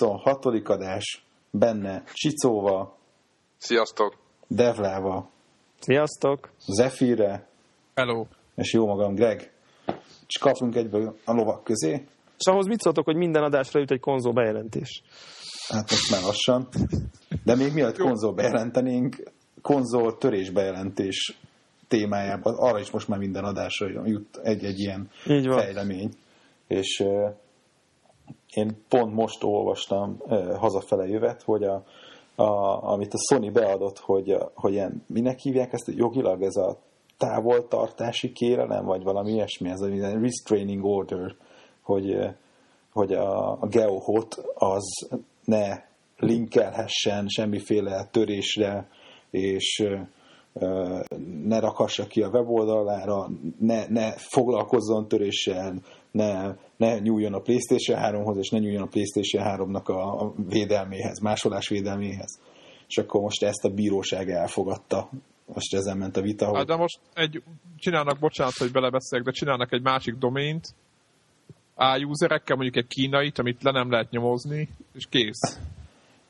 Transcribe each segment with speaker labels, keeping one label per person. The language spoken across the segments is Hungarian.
Speaker 1: a 26. adás, benne Csicóva,
Speaker 2: Sziasztok!
Speaker 1: Devlával,
Speaker 3: Sziasztok!
Speaker 1: Zefire,
Speaker 4: Hello!
Speaker 1: és jó magam, Greg. És kapunk egyből a lovak közé.
Speaker 3: És ahhoz mit szóltok, hogy minden adásra jut egy konzol bejelentés?
Speaker 1: Hát most már lassan. De még mielőtt konzol bejelentenénk, konzol törés bejelentés témájában, arra is most már minden adásra jut egy-egy ilyen
Speaker 3: Így van.
Speaker 1: fejlemény. És uh, én pont most olvastam uh, hazafele jövet, hogy a, a, amit a Sony beadott, hogy, hogy ilyen, minek hívják ezt jogilag, ez a távoltartási kérelem, vagy valami ilyesmi, ez a restraining order, hogy, uh, hogy a, a GeoHot az ne linkelhessen semmiféle törésre, és uh, ne rakassa ki a weboldalára, ne, ne foglalkozzon töréssel, ne, ne nyúljon a PlayStation 3-hoz, és ne nyúljon a PlayStation 3-nak a, a védelméhez, másolás védelméhez. És akkor most ezt a bíróság elfogadta. Most ezen ment a vita.
Speaker 4: Hát de most egy, csinálnak, bocsánat, hogy belebeszélek, de csinálnak egy másik domént, a userekkel mondjuk egy kínait, amit le nem lehet nyomozni, és kész.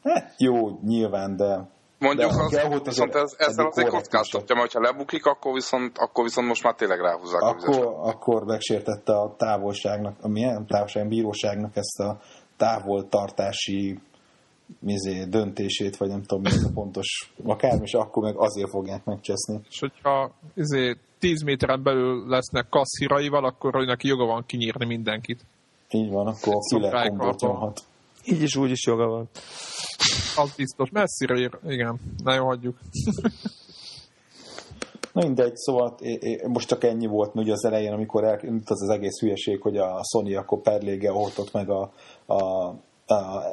Speaker 1: Hát, jó, nyilván, de
Speaker 2: Mondjuk
Speaker 1: De a
Speaker 2: az,
Speaker 1: Geohot
Speaker 2: viszont ez, ezzel azért kockáztatja, mert ha lebukik, akkor viszont, akkor viszont most már tényleg ráhúzzák a vizet.
Speaker 1: akkor, akkor megsértette a távolságnak, a milyen távolság, bíróságnak ezt a távoltartási mizé, döntését, vagy nem tudom mi ez a pontos akármi, és akkor meg azért fogják megcseszni.
Speaker 4: És hogyha izé, 10 méteren belül lesznek kasszíraival, akkor hogy neki joga van kinyírni mindenkit.
Speaker 1: Így van, akkor
Speaker 4: tartom.
Speaker 1: nyomhat.
Speaker 3: Így is úgy is joga van.
Speaker 4: Az biztos. Messzire ér. Igen. Na jó, hagyjuk.
Speaker 1: Na mindegy, szóval é- é- most csak ennyi volt ugye az elején, amikor elindult az, az egész hülyeség, hogy a Sony akkor perlége oltott meg a, a, a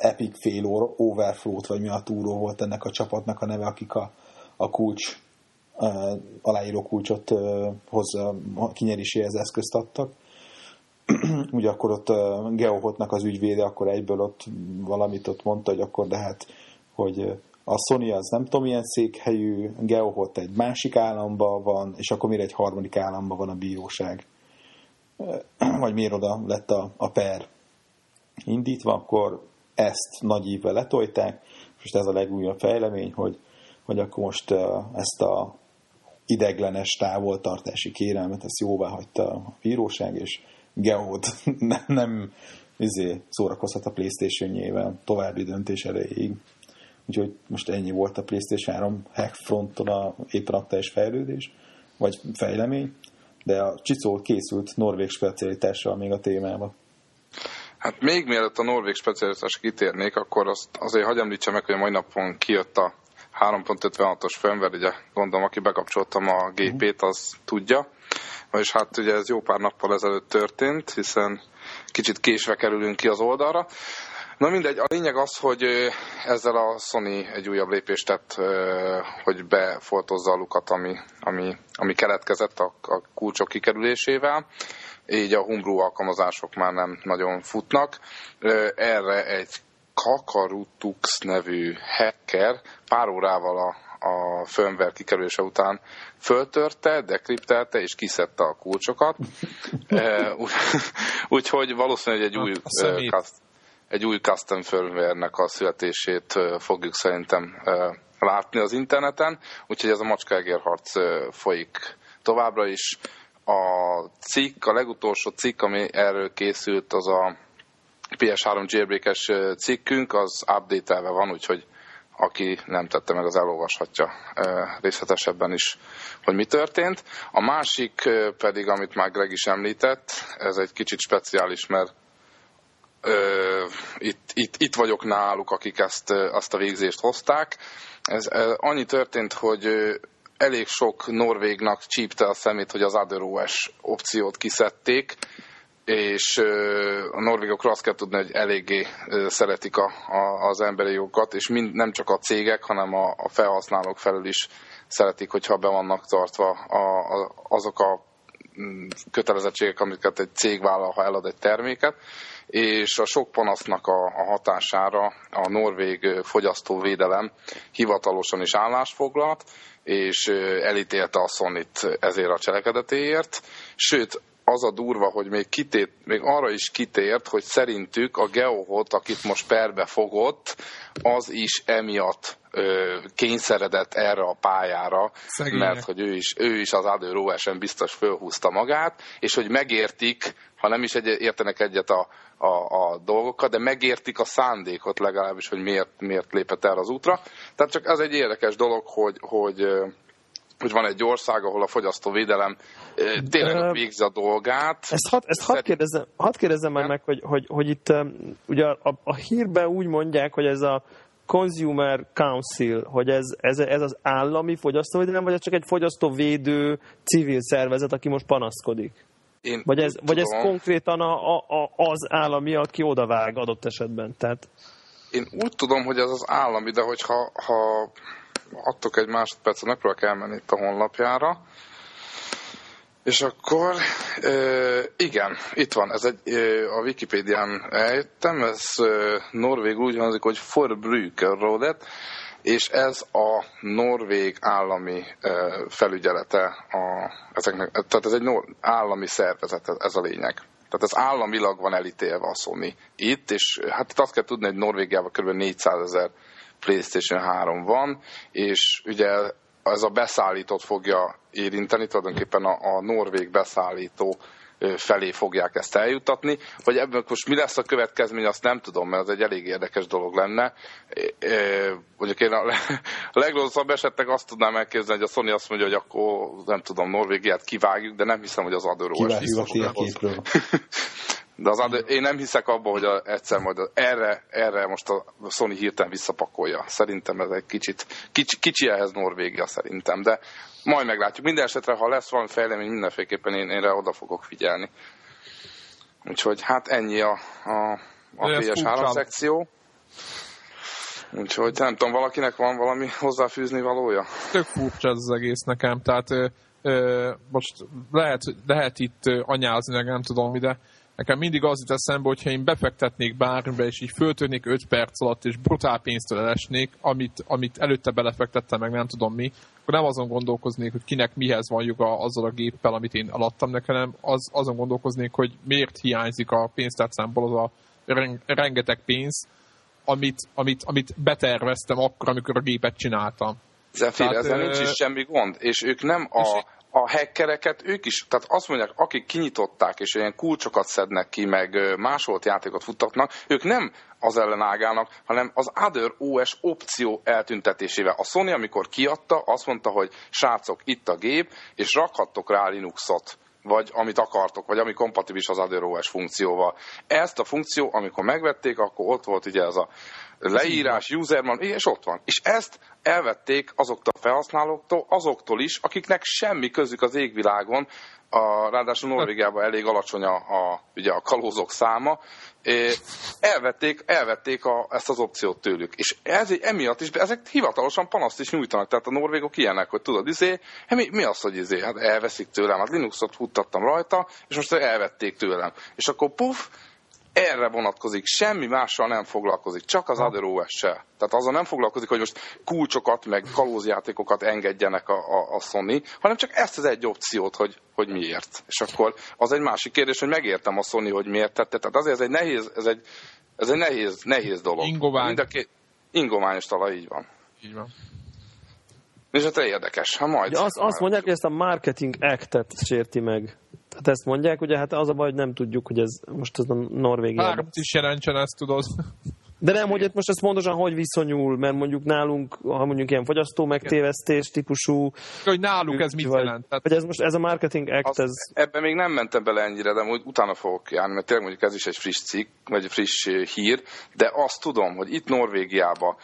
Speaker 1: Epic Fail Overflow-t, vagy mi a túró volt ennek a csapatnak a neve, akik a, a kulcs aláíró kulcsot hozzá, kinyeréséhez eszközt adtak. ugye akkor ott uh, Geohotnak az ügyvéde akkor egyből ott valamit ott mondta, hogy akkor de hát, hogy uh, a Sony az nem tudom milyen székhelyű, Geohot egy másik államban van, és akkor miért egy harmadik államban van a bíróság. Uh, vagy miért oda lett a, a per indítva, akkor ezt nagy ívvel letolták, most ez a legújabb fejlemény, hogy, hogy akkor most ezt a ideglenes távoltartási kérelmet, ezt jóvá hagyta a bíróság, és Geohot nem, nem izé, szórakozhat a Playstation-jével további döntés erejéig. Úgyhogy most ennyi volt a PlayStation 3 hack fronton a éppen aktuális fejlődés, vagy fejlemény, de a Csicó készült norvég specialitással még a témába.
Speaker 2: Hát még mielőtt a norvég specialitásra kitérnék, akkor azt azért hagyj említsem meg, hogy a mai napon kijött a 3.56-os firmware, ugye gondolom, aki bekapcsoltam a gépét, az tudja. És hát ugye ez jó pár nappal ezelőtt történt, hiszen kicsit késve kerülünk ki az oldalra. Na mindegy, a lényeg az, hogy ezzel a Sony egy újabb lépést tett, hogy befoltozza a lukat, ami, ami, ami keletkezett a, a kulcsok kikerülésével így a Humbrú alkalmazások már nem nagyon futnak. Erre egy Kakarutux nevű hacker pár órával a, a firmware kikerülése után föltörte, dekriptelte és kiszedte a kulcsokat. Úgy- Úgyhogy valószínűleg egy új, cust- egy új custom firmware-nek a születését ö, fogjuk szerintem látni az interneten, úgyhogy ez a macskágérharc ö, folyik továbbra is. A cikk, a legutolsó cikk, ami erről készült, az a PS3 jailbreak-es ö, cikkünk, az update van, úgyhogy aki nem tette meg, az elolvashatja részletesebben is, hogy mi történt. A másik pedig, amit már Greg is említett, ez egy kicsit speciális, mert ö, itt, itt, itt vagyok náluk, akik ezt, azt a végzést hozták. Ez ö, annyi történt, hogy elég sok norvégnak csípte a szemét, hogy az AdROS opciót kiszedték, és a norvégokról azt kell tudni, hogy eléggé szeretik a, a, az emberi jogokat, és mind, nem csak a cégek, hanem a, a felhasználók felül is szeretik, hogyha be vannak tartva a, a, azok a mm, kötelezettségek, amiket egy cég vállal, ha elad egy terméket, és a sok panasznak a, a hatására a norvég fogyasztóvédelem hivatalosan is állást foglalt, és elítélte a Sonit ezért a cselekedetéért, sőt, az a durva, hogy még, kitét, még arra is kitért, hogy szerintük a Geohot, akit most perbe fogott, az is emiatt ö, kényszeredett erre a pályára,
Speaker 4: Szegények.
Speaker 2: mert hogy ő is, ő is az Adő OS-en biztos fölhúzta magát, és hogy megértik, ha nem is egy, értenek egyet a, a, a dolgokkal, de megértik a szándékot legalábbis, hogy miért, miért lépett el az útra. Tehát csak ez egy érdekes dolog, hogy, hogy hogy van egy ország, ahol a fogyasztóvédelem tényleg
Speaker 3: Ö,
Speaker 2: végzi a dolgát.
Speaker 3: Ezt hadd ezt hadd kérdezzem, hadd kérdezzem már meg, hogy, hogy, hogy itt ugye a, a hírben úgy mondják, hogy ez a Consumer Council, hogy ez, ez, ez az állami fogyasztóvédelem, vagy ez csak egy fogyasztóvédő civil szervezet, aki most panaszkodik?
Speaker 2: Én
Speaker 3: Vagy ez, vagy ez konkrétan a, a, a, az állami, aki odavág adott esetben? Tehát
Speaker 2: Én úgy tudom, hogy ez az állami, de hogyha ha adtok egy másodpercet, megpróbálok elmenni itt a honlapjára, és akkor, igen, itt van, ez egy, a Wikipédián eljöttem, ez norvég úgy hangzik, hogy Forbrukerrådet, és ez a norvég állami felügyelete a, ezeknek, tehát ez egy nor, állami szervezet, ez- ez a lényeg. Tehát ez államilag van elítélve a Sony itt, és hát itt azt kell tudni, hogy Norvégiában kb. 400 ezer PlayStation 3 van, és ugye ez a beszállítót fogja érinteni, tulajdonképpen a, a norvég beszállító felé fogják ezt eljutatni. Hogy ebből most mi lesz a következmény, azt nem tudom, mert ez egy elég érdekes dolog lenne. Mondjuk én a le- a legrosszabb esetleg azt tudnám elképzelni, hogy a Sony azt mondja, hogy akkor nem tudom, Norvégiát kivágjuk, de nem hiszem, hogy az adóról
Speaker 1: Kivágjuk a.
Speaker 2: de az ad, én nem hiszek abba, hogy a, egyszer majd a, erre, erre most a Sony hirtelen visszapakolja. Szerintem ez egy kicsit, kicsi, kicsi ehhez Norvégia szerintem, de majd meglátjuk. Minden esetre, ha lesz valami fejlemény, mindenféleképpen én, én rá oda fogok figyelni. Úgyhogy hát ennyi a, a, a
Speaker 4: Ez
Speaker 2: PS3
Speaker 4: furcsa.
Speaker 2: szekció. Úgyhogy nem tudom, valakinek van valami hozzáfűzni valója?
Speaker 4: tök furcsa ez az egész nekem, tehát ö, ö, most lehet, lehet itt anyázni, meg nem tudom de nekem mindig az jut eszembe, hogyha én befektetnék bármibe, és így föltörnék 5 perc alatt, és brutál pénztől elesnék, amit, amit előtte belefektettem, meg nem tudom mi, akkor nem azon gondolkoznék, hogy kinek mihez van joga azzal a géppel, amit én alattam nekem, hanem az, azon gondolkoznék, hogy miért hiányzik a pénztárcámból az a ren- rengeteg pénz, amit, amit, amit beterveztem akkor, amikor a gépet csináltam. Tehát,
Speaker 2: ezzel nincs is semmi gond, és ők nem a, a hackereket, ők is, tehát azt mondják, akik kinyitották, és ilyen kulcsokat szednek ki, meg másolt játékot futtatnak, ők nem az ellen ágálnak, hanem az Other OS opció eltüntetésével. A Sony, amikor kiadta, azt mondta, hogy srácok, itt a gép, és rakhattok rá Linuxot vagy amit akartok, vagy ami kompatibilis az Other OS funkcióval. Ezt a funkció, amikor megvették, akkor ott volt ugye ez a leírás, userman, és ott van. És ezt elvették azoktól a felhasználóktól, azoktól is, akiknek semmi közük az égvilágon, a, ráadásul Norvégiában elég alacsony a, a, ugye a kalózok száma, é, elvették, elvették a, ezt az opciót tőlük. És ez, emiatt is, ezek hivatalosan panaszt is nyújtanak, tehát a norvégok ilyenek, hogy tudod, izé, hát mi, mi az, hogy izé, hát elveszik tőlem, hát Linuxot futtattam rajta, és most elvették tőlem. És akkor puf, erre vonatkozik, semmi mással nem foglalkozik, csak az Other OS-sel. Tehát azzal nem foglalkozik, hogy most kulcsokat, meg kalózjátékokat engedjenek a, a, a Sony, hanem csak ezt az egy opciót, hogy, hogy miért. És akkor az egy másik kérdés, hogy megértem a Sony, hogy miért tette. Tehát azért ez egy nehéz, ez egy, ez egy nehéz, nehéz dolog.
Speaker 4: Ingovány.
Speaker 2: Mind a két, ingományos talaj, így van.
Speaker 4: Így van.
Speaker 2: És hát érdekes, ha majd.
Speaker 3: Ugye azt, azt mondják, hogy ezt a Marketing Act-et sérti meg. Tehát ezt mondják, ugye hát az a baj, hogy nem tudjuk, hogy ez most ez a Norvégiában.
Speaker 4: Bármit is jelentsen ezt, tudod.
Speaker 3: De nem, hogy itt most ez pontosan hogy viszonyul, mert mondjuk nálunk, ha mondjuk ilyen fogyasztó megtévesztés típusú,
Speaker 4: Hogy náluk ez mit
Speaker 3: vagy,
Speaker 4: jelent. Tehát
Speaker 3: vagy ez most ez a Marketing Act,
Speaker 2: Az,
Speaker 3: ez
Speaker 2: Ebben még nem mentem bele ennyire, de úgy utána fogok járni, mert tényleg mondjuk ez is egy friss cikk, vagy friss ö, hír, de azt tudom, hogy itt Norvégiában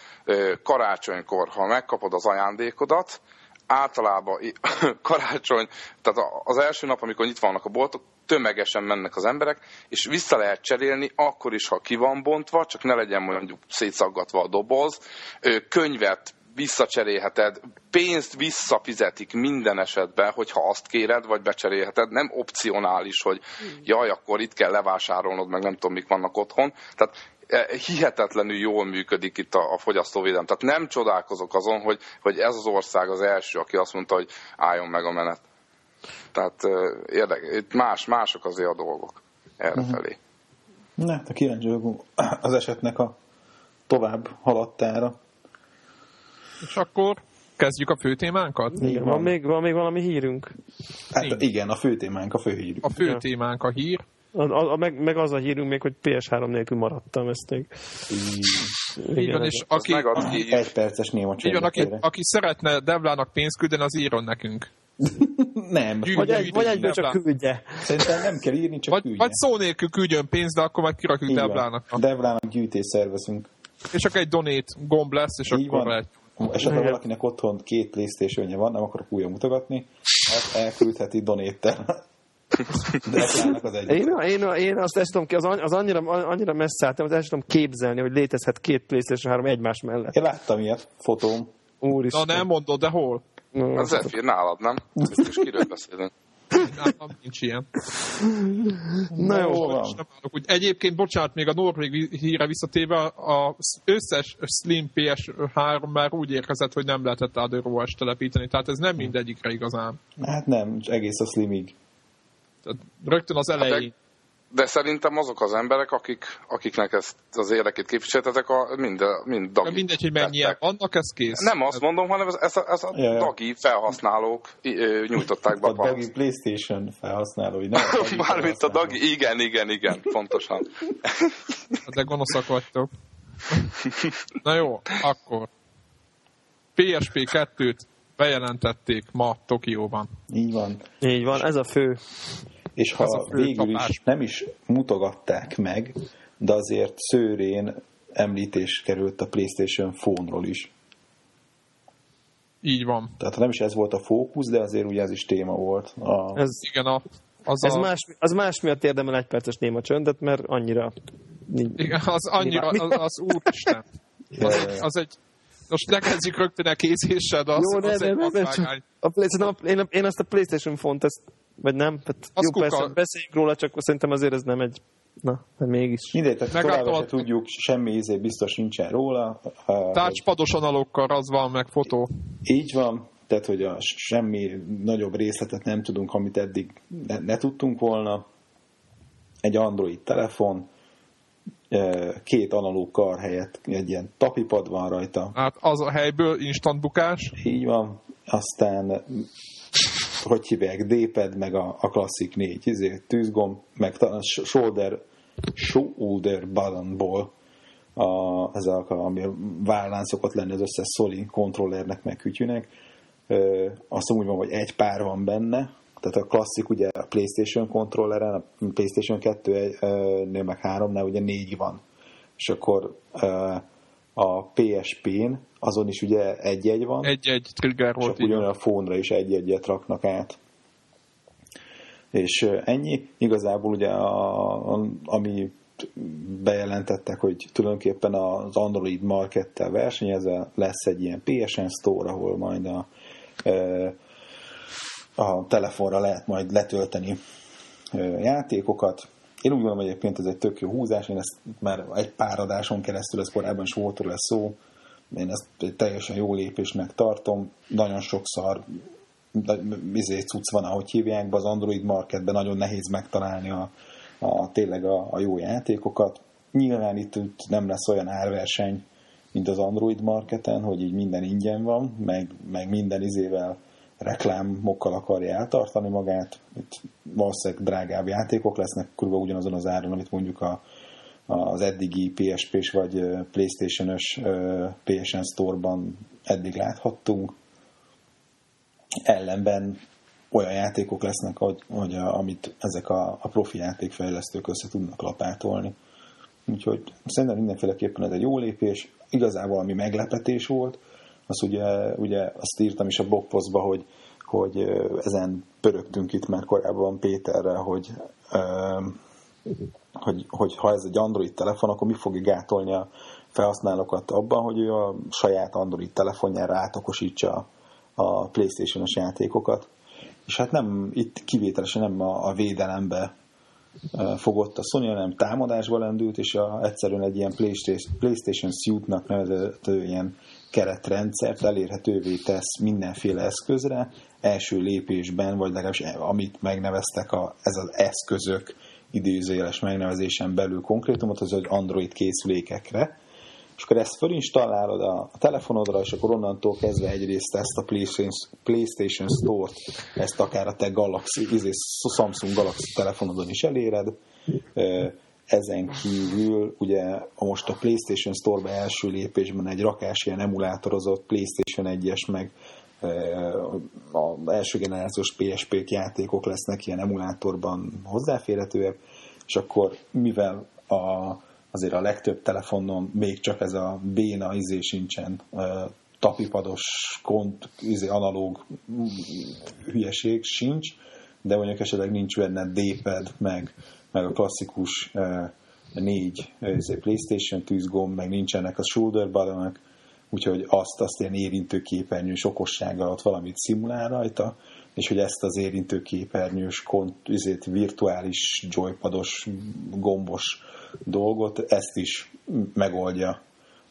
Speaker 2: karácsonykor, ha megkapod az ajándékodat, általában karácsony, tehát az első nap, amikor itt vannak a boltok, tömegesen mennek az emberek, és vissza lehet cserélni, akkor is, ha ki van bontva, csak ne legyen mondjuk szétszaggatva a doboz, könyvet visszacserélheted, pénzt visszafizetik minden esetben, hogyha azt kéred, vagy becserélheted, nem opcionális, hogy jaj, akkor itt kell levásárolnod, meg nem tudom, mik vannak otthon. Tehát eh, hihetetlenül jól működik itt a, a fogyasztóvédelem. Tehát nem csodálkozok azon, hogy, hogy ez az ország az első, aki azt mondta, hogy álljon meg a menet. Tehát érdek, itt más, mások azért a dolgok errefelé.
Speaker 1: Uh-huh. Na, hát a kíváncsi az esetnek a tovább haladtára.
Speaker 4: És akkor kezdjük a fő témánkat?
Speaker 3: Igen, van, még, van még valami hírünk?
Speaker 1: Hát igen, a fő témánk, a fő hírünk.
Speaker 4: A fő témánk a hír.
Speaker 3: A, a, a, meg, meg az a hírünk még, hogy PS3 nélkül maradtam, ezt még.
Speaker 4: Így van, és aki,
Speaker 1: aki, egy perces néma
Speaker 4: így van, aki, aki szeretne Devlának pénzt küldeni, az írjon nekünk.
Speaker 1: nem.
Speaker 3: Gyűjt, vagy, egy, vagy egyből csak küldje.
Speaker 1: Szerintem nem kell írni, csak
Speaker 4: vagy,
Speaker 1: küldje.
Speaker 4: Vagy szó nélkül küldjön pénzt, de akkor majd kirakjuk Devlának.
Speaker 1: Devlának gyűjtés szervezünk.
Speaker 4: És csak egy donét gomb lesz, és Így akkor van. lehet.
Speaker 1: Esetleg valakinek otthon két playstation van, nem akarok újra mutogatni, azt elküldheti donéttel. De az.
Speaker 3: Én, én, én azt ezt tudom ki, az, az annyira, annyira messze álltam, hogy ezt tudom képzelni, hogy létezhet két PlayStation 3 egymás mellett.
Speaker 1: Én láttam ilyet, fotóm.
Speaker 3: Úristen.
Speaker 4: Na nem mondod, de hol?
Speaker 2: No, az Zephyr nálad, nem? Biztos kiről beszélünk.
Speaker 4: Nálam nincs ilyen.
Speaker 3: Na jó, van.
Speaker 4: Úgy, egyébként, bocsánat, még a Norvég híre visszatéve, az összes Slim PS3 már úgy érkezett, hogy nem lehetett ádőróval telepíteni, tehát ez nem mindegyikre igazán.
Speaker 1: Hát nem, egész a Slimig.
Speaker 4: Rögtön az elején. Hát
Speaker 2: de szerintem azok az emberek, akik, akiknek ezt az érdekét képviseltetek, a, mind, mind dagi.
Speaker 4: Mindegy, hogy mennyien vannak, ez kész.
Speaker 2: Nem azt mondom, hanem ez, ez a, ez a ja, ja. dagi felhasználók nyújtották be
Speaker 1: a, a dagi PlayStation felhasználói. Nem,
Speaker 2: a Mármint a dagi, igen, igen, igen, pontosan.
Speaker 4: De gonoszak vagytok. Na jó, akkor. PSP 2-t bejelentették ma Tokióban.
Speaker 1: Így van.
Speaker 3: Így van, ez a fő
Speaker 1: és ha végül is nem is mutogatták meg, de azért szőrén említés került a PlayStation Phone-ról is.
Speaker 4: Így van.
Speaker 1: Tehát nem is ez volt a fókusz, de azért ugye ez is téma volt. A...
Speaker 4: Ez, igen, a,
Speaker 3: az, ez a... más, az más miatt érdemel egy perces néma csöndet, mert annyira...
Speaker 4: Igen, az annyira, az, az úristen. Az, az egy, most ne kezdjük rögtön a készéssel, de az, Jó, az ne, egy ne, ne, csak
Speaker 3: a, én, én azt a PlayStation font, ezt vagy nem? Hát jó, kuka... persze, beszéljünk róla, csak szerintem azért ez nem egy... Na, de mégis.
Speaker 1: Mindegy, tehát továbbra se tudjuk, semmi ízé biztos nincsen róla.
Speaker 4: Tácspados analokkal az van, meg fotó.
Speaker 1: Így van, tehát hogy a semmi nagyobb részletet nem tudunk, amit eddig ne, ne tudtunk volna. Egy Android telefon, két analóg kar helyett egy ilyen tapipad van rajta.
Speaker 4: Hát az a helyből instant bukás.
Speaker 1: Így van. Aztán hogy hívják, D-pad, meg a, a klasszik négy izé, tűzgomb, meg talán shoulder, shoulder buttonból a, ez a, ami a vállán szokott lenni az összes Soli kontrollernek, meg kütyűnek. Azt úgy van, hogy egy pár van benne, tehát a klasszik ugye a PlayStation kontrolleren, a PlayStation 2-nél meg 3-nál ugye négy van. És akkor a PSP-n azon is ugye egy-egy van.
Speaker 4: Egy-egy trigger volt.
Speaker 1: És ugyanolyan a fónra is egy-egyet raknak át. És ennyi. Igazából ugye, a, a, ami bejelentettek, hogy tulajdonképpen az Android markettel versenyezve lesz egy ilyen PSN Store, ahol majd a, a telefonra lehet majd letölteni játékokat, én úgy gondolom egyébként ez egy tök jó húzás, én ezt már egy pár adáson keresztül, ez korábban is volt róla szó, én ezt egy teljesen jó lépésnek tartom, nagyon sokszor izé cucc van, ahogy hívják az Android marketben, nagyon nehéz megtalálni a, a tényleg a, a jó játékokat. Nyilván itt, itt nem lesz olyan árverseny, mint az Android marketen, hogy így minden ingyen van, meg, meg minden izével reklámokkal akarja eltartani magát. Itt valószínűleg drágább játékok lesznek, kb. ugyanazon az áron, amit mondjuk a, az eddigi PSP-s vagy PlayStation-ös PSN Store-ban eddig láthattunk. Ellenben olyan játékok lesznek, hogy, hogy a, amit ezek a, a profi játékfejlesztők össze tudnak lapátolni. Úgyhogy szerintem mindenféleképpen ez egy jó lépés. Igazából ami meglepetés volt, az ugye, ugye azt írtam is a blogpostba, hogy, hogy ezen pörögtünk itt már korábban Péterrel, hogy, hogy, hogy ha ez egy Android telefon, akkor mi fogja gátolni a felhasználókat abban, hogy ő a saját Android telefonjára átokosítsa a Playstation-os játékokat. És hát nem, itt kivételesen nem a, a védelembe fogott a Sony, hanem támadásba lendült, és a, egyszerűen egy ilyen PlayStation, PlayStation Suite-nak nevezett ilyen keretrendszert elérhetővé tesz mindenféle eszközre, első lépésben, vagy legalábbis amit megneveztek a, ez az eszközök idézőjeles megnevezésen belül konkrétumot, az hogy Android készülékekre, és akkor ezt fölinstallálod a telefonodra, és akkor onnantól kezdve egyrészt ezt a PlayStation, PlayStation Store-t, ezt akár a te Galaxy, izé, Samsung Galaxy telefonodon is eléred, ezen kívül ugye most a PlayStation Store-ba első lépésben egy rakás ilyen emulátorozott PlayStation 1-es, meg az első generációs PSP-k játékok lesznek ilyen emulátorban hozzáférhetőek, és akkor mivel a, azért a legtöbb telefonon még csak ez a béna izé sincsen, tapipados, kont, izé, analóg hülyeség sincs, de mondjuk esetleg nincs benne D-pad, meg, meg a klasszikus négy izé, PlayStation tűzgomb, meg nincsenek a shoulder buttonok, úgyhogy azt, azt ilyen érintőképernyős okossággal ott valamit szimulál rajta, és hogy ezt az érintőképernyős, kont, üzét, virtuális, joypados, gombos dolgot, ezt is megoldja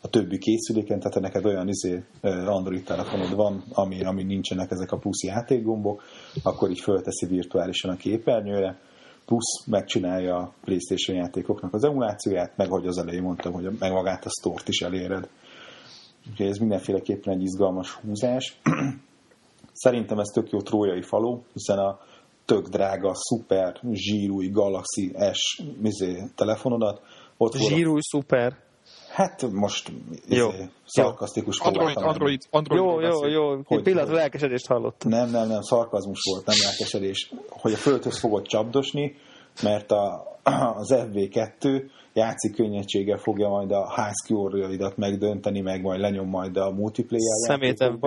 Speaker 1: a többi készüléken, tehát neked olyan izé, Android telefonod van, ami, ami nincsenek ezek a plusz játékgombok, akkor így fölteszi virtuálisan a képernyőre, plusz megcsinálja a PlayStation játékoknak az emulációját, meg hogy az elején mondtam, hogy meg magát a stort is eléred. Úgyhogy ez mindenféleképpen egy izgalmas húzás. Szerintem ez tök jó trójai faló, hiszen a tök drága, szuper, zsírúj Galaxy S mizé, telefonodat.
Speaker 3: Ott zsírúj, szuper.
Speaker 1: Hát most jó. Izé, szarkasztikus
Speaker 4: Android, Android, Android,
Speaker 3: Jó, jó, jó. Hogy, pillanat lelkesedést hallottam.
Speaker 1: Nem, nem, nem, szarkazmus volt, nem lelkesedés. Hogy a földhöz fogod csapdosni, mert a, az FB2 játszik könnyedséggel fogja majd a high megdönteni, meg majd lenyom majd a multiplayer
Speaker 3: Szeméten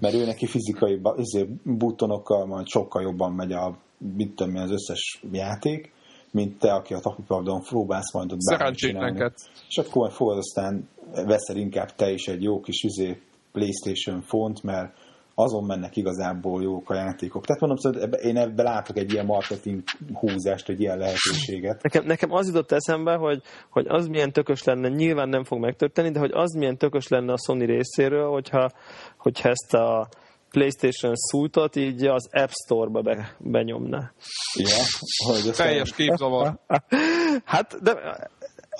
Speaker 1: mert ő neki fizikai izé, buttonokkal majd sokkal jobban megy a mit tudom, az összes játék, mint te, aki a tapipardon próbálsz majd ott
Speaker 4: bármit
Speaker 1: És akkor majd fogod aztán veszel inkább te is egy jó kis izé, PlayStation font, mert azon mennek igazából jók a játékok. Tehát mondom, hogy szóval én ebben látok egy ilyen marketing húzást, egy ilyen lehetőséget.
Speaker 3: Nekem, nekem az jutott eszembe, hogy, hogy az milyen tökös lenne, nyilván nem fog megtörténni, de hogy az milyen tökös lenne a Sony részéről, hogyha, hogyha ezt a PlayStation szújtot így az App Store-ba be, benyomna.
Speaker 1: Ja, hogy
Speaker 4: Teljes képzavar.
Speaker 3: hát, de...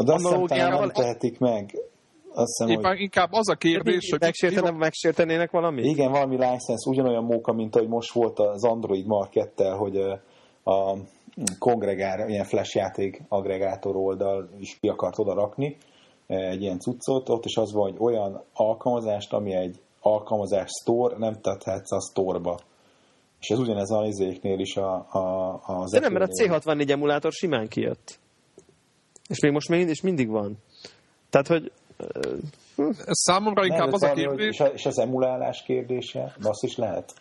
Speaker 1: De azt nem tehetik meg.
Speaker 4: Azt hiszem, Éppen hogy... inkább az a kérdés, hogy...
Speaker 3: Megsértene, megsértenének valamit?
Speaker 1: Igen, valami license, ugyanolyan móka, mint ahogy most volt az Android Mark 2 hogy a kongregár, ilyen flash játék agregátor oldal is ki akart oda rakni egy ilyen cuccot, ott is az van, hogy olyan alkalmazást, ami egy alkalmazás store, nem tethetsz a store-ba. És ez ugyanez a izéknél is a, a, az...
Speaker 3: De nem, mert a C64 emulátor simán kijött. És még most még és mindig van. Tehát, hogy
Speaker 4: Számomra inkább nem, az a kérdés...
Speaker 1: És, a, és az emulálás kérdése, azt is lehet.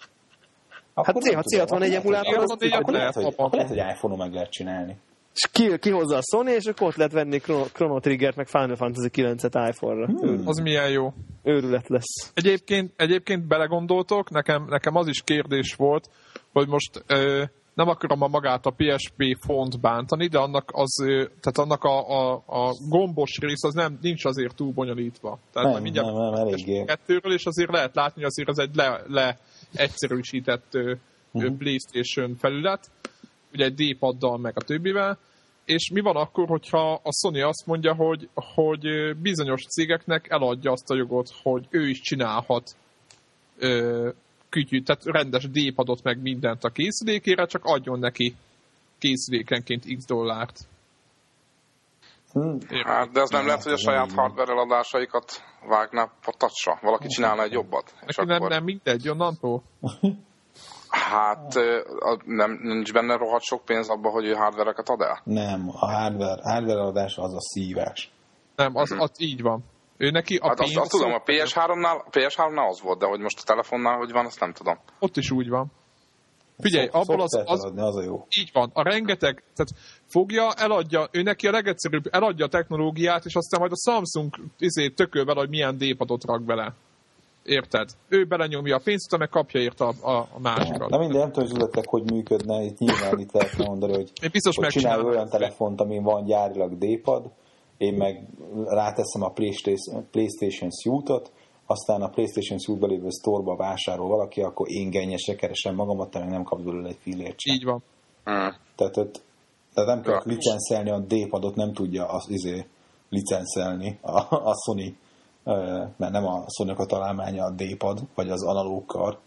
Speaker 3: Hát Akkor hát C, C64 emulátor,
Speaker 1: az akkor lehet, hogy, akkor lehet, hogy iPhone-on meg lehet csinálni.
Speaker 3: És ki, kihozza a Sony, és akkor ott lehet venni Chrono Triggert, meg Final Fantasy 9-et iPhone-ra.
Speaker 4: Hmm. Az milyen jó.
Speaker 3: Őrület lesz.
Speaker 4: Egyébként, egyébként belegondoltok, nekem, nekem az is kérdés volt, hogy most ö, nem akarom a magát a PSP font bántani, de annak, az, tehát annak a, a, a gombos rész az nem, nincs azért túl bonyolítva. Tehát
Speaker 1: nem, mindjárt nem, nem, eléggé.
Speaker 4: kettőről, és azért lehet látni, azért ez egy le, le egyszerűsített uh-huh. PlayStation felület, ugye egy D-paddal meg a többivel, és mi van akkor, hogyha a Sony azt mondja, hogy, hogy bizonyos cégeknek eladja azt a jogot, hogy ő is csinálhat kütyű, tehát rendes dépadot meg mindent a készülékére, csak adjon neki készülékenként x dollárt.
Speaker 2: Hmm. Hát, de az nem lehet, hogy a saját hardware eladásaikat vágná a tacsra. Valaki csinálna egy jobbat.
Speaker 4: És akkor... nem, nem mindegy, onnantól?
Speaker 2: Hát nem, nincs benne rohadt sok pénz abba, hogy ő hardvereket ad el?
Speaker 1: Nem, a hardware, hardware adása az a szívás.
Speaker 4: Nem, az, az így van. Ő neki a
Speaker 2: hát azt, azt tudom, a PS3-nál, PS3-nál az volt, de hogy most a telefonnál hogy van, azt nem tudom.
Speaker 4: Ott is úgy van. Figyelj, Szok, abból az,
Speaker 1: az, adni, az a jó.
Speaker 4: Így van, a rengeteg, tehát fogja, eladja, ő neki a legegyszerűbb, eladja a technológiát, és aztán majd a Samsung izé, tököl vele, hogy milyen dépadot rak bele. Érted? Ő belenyomja a pénzt, meg kapja érte a, a, a másikat.
Speaker 1: Na minden, nem tudom, hogy üzletek, hogy működne, itt nyilván itt lehetne mondani, hogy,
Speaker 4: Én biztos
Speaker 1: hogy csinálj
Speaker 4: megcsinálom.
Speaker 1: olyan telefont, amin van gyárilag D-pad, én meg ráteszem a PlayStation, PlayStation Suite-ot, aztán a PlayStation Suite-ba lévő store-ba vásárol valaki, akkor én gennyesre keresem magamat, te meg nem kapsz belőle egy fillért sem.
Speaker 4: Így van.
Speaker 2: Mm.
Speaker 1: Tehát, ott, tehát nem kell
Speaker 2: Ja.
Speaker 1: licenszelni, a D-padot nem tudja az izé licenszelni a, a Sony, mert nem a sony a találmánya a D-pad, vagy az analóg kar.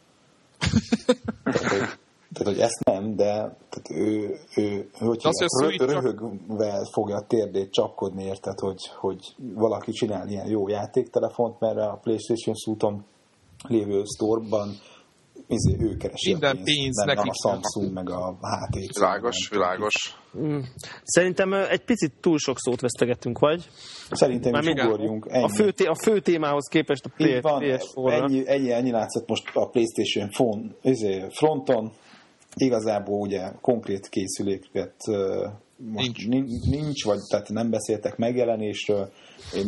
Speaker 1: tehát, hogy, tehát, hogy ezt nem, de tehát ő, ő, hogy hívják, rö,
Speaker 4: csak-
Speaker 1: röhögve fogja a térdét csapkodni, érted, hogy, hogy valaki csinál ilyen jó játéktelefont, mert a PlayStation Suite-on lévő store-ban izé, ő keresi
Speaker 4: Minden
Speaker 1: a pénzt,
Speaker 4: pénz
Speaker 1: nem
Speaker 4: nekik
Speaker 1: a Samsung, meg a HTC.
Speaker 2: Világos,
Speaker 1: nem
Speaker 2: világos.
Speaker 3: Szerintem ö, egy picit túl sok szót vesztegetünk, vagy?
Speaker 1: Szerintem is
Speaker 3: Mármint
Speaker 1: ugorjunk. Ennyi.
Speaker 3: A fő, té- a fő témához képest a
Speaker 1: Így van,
Speaker 3: PS4-ra.
Speaker 1: ennyi, ennyi, ennyi látszott most a PlayStation phone, izé, fronton. Igazából ugye konkrét készüléket most
Speaker 4: Nincs.
Speaker 1: nincs. nincs, vagy tehát nem beszéltek megjelenésről,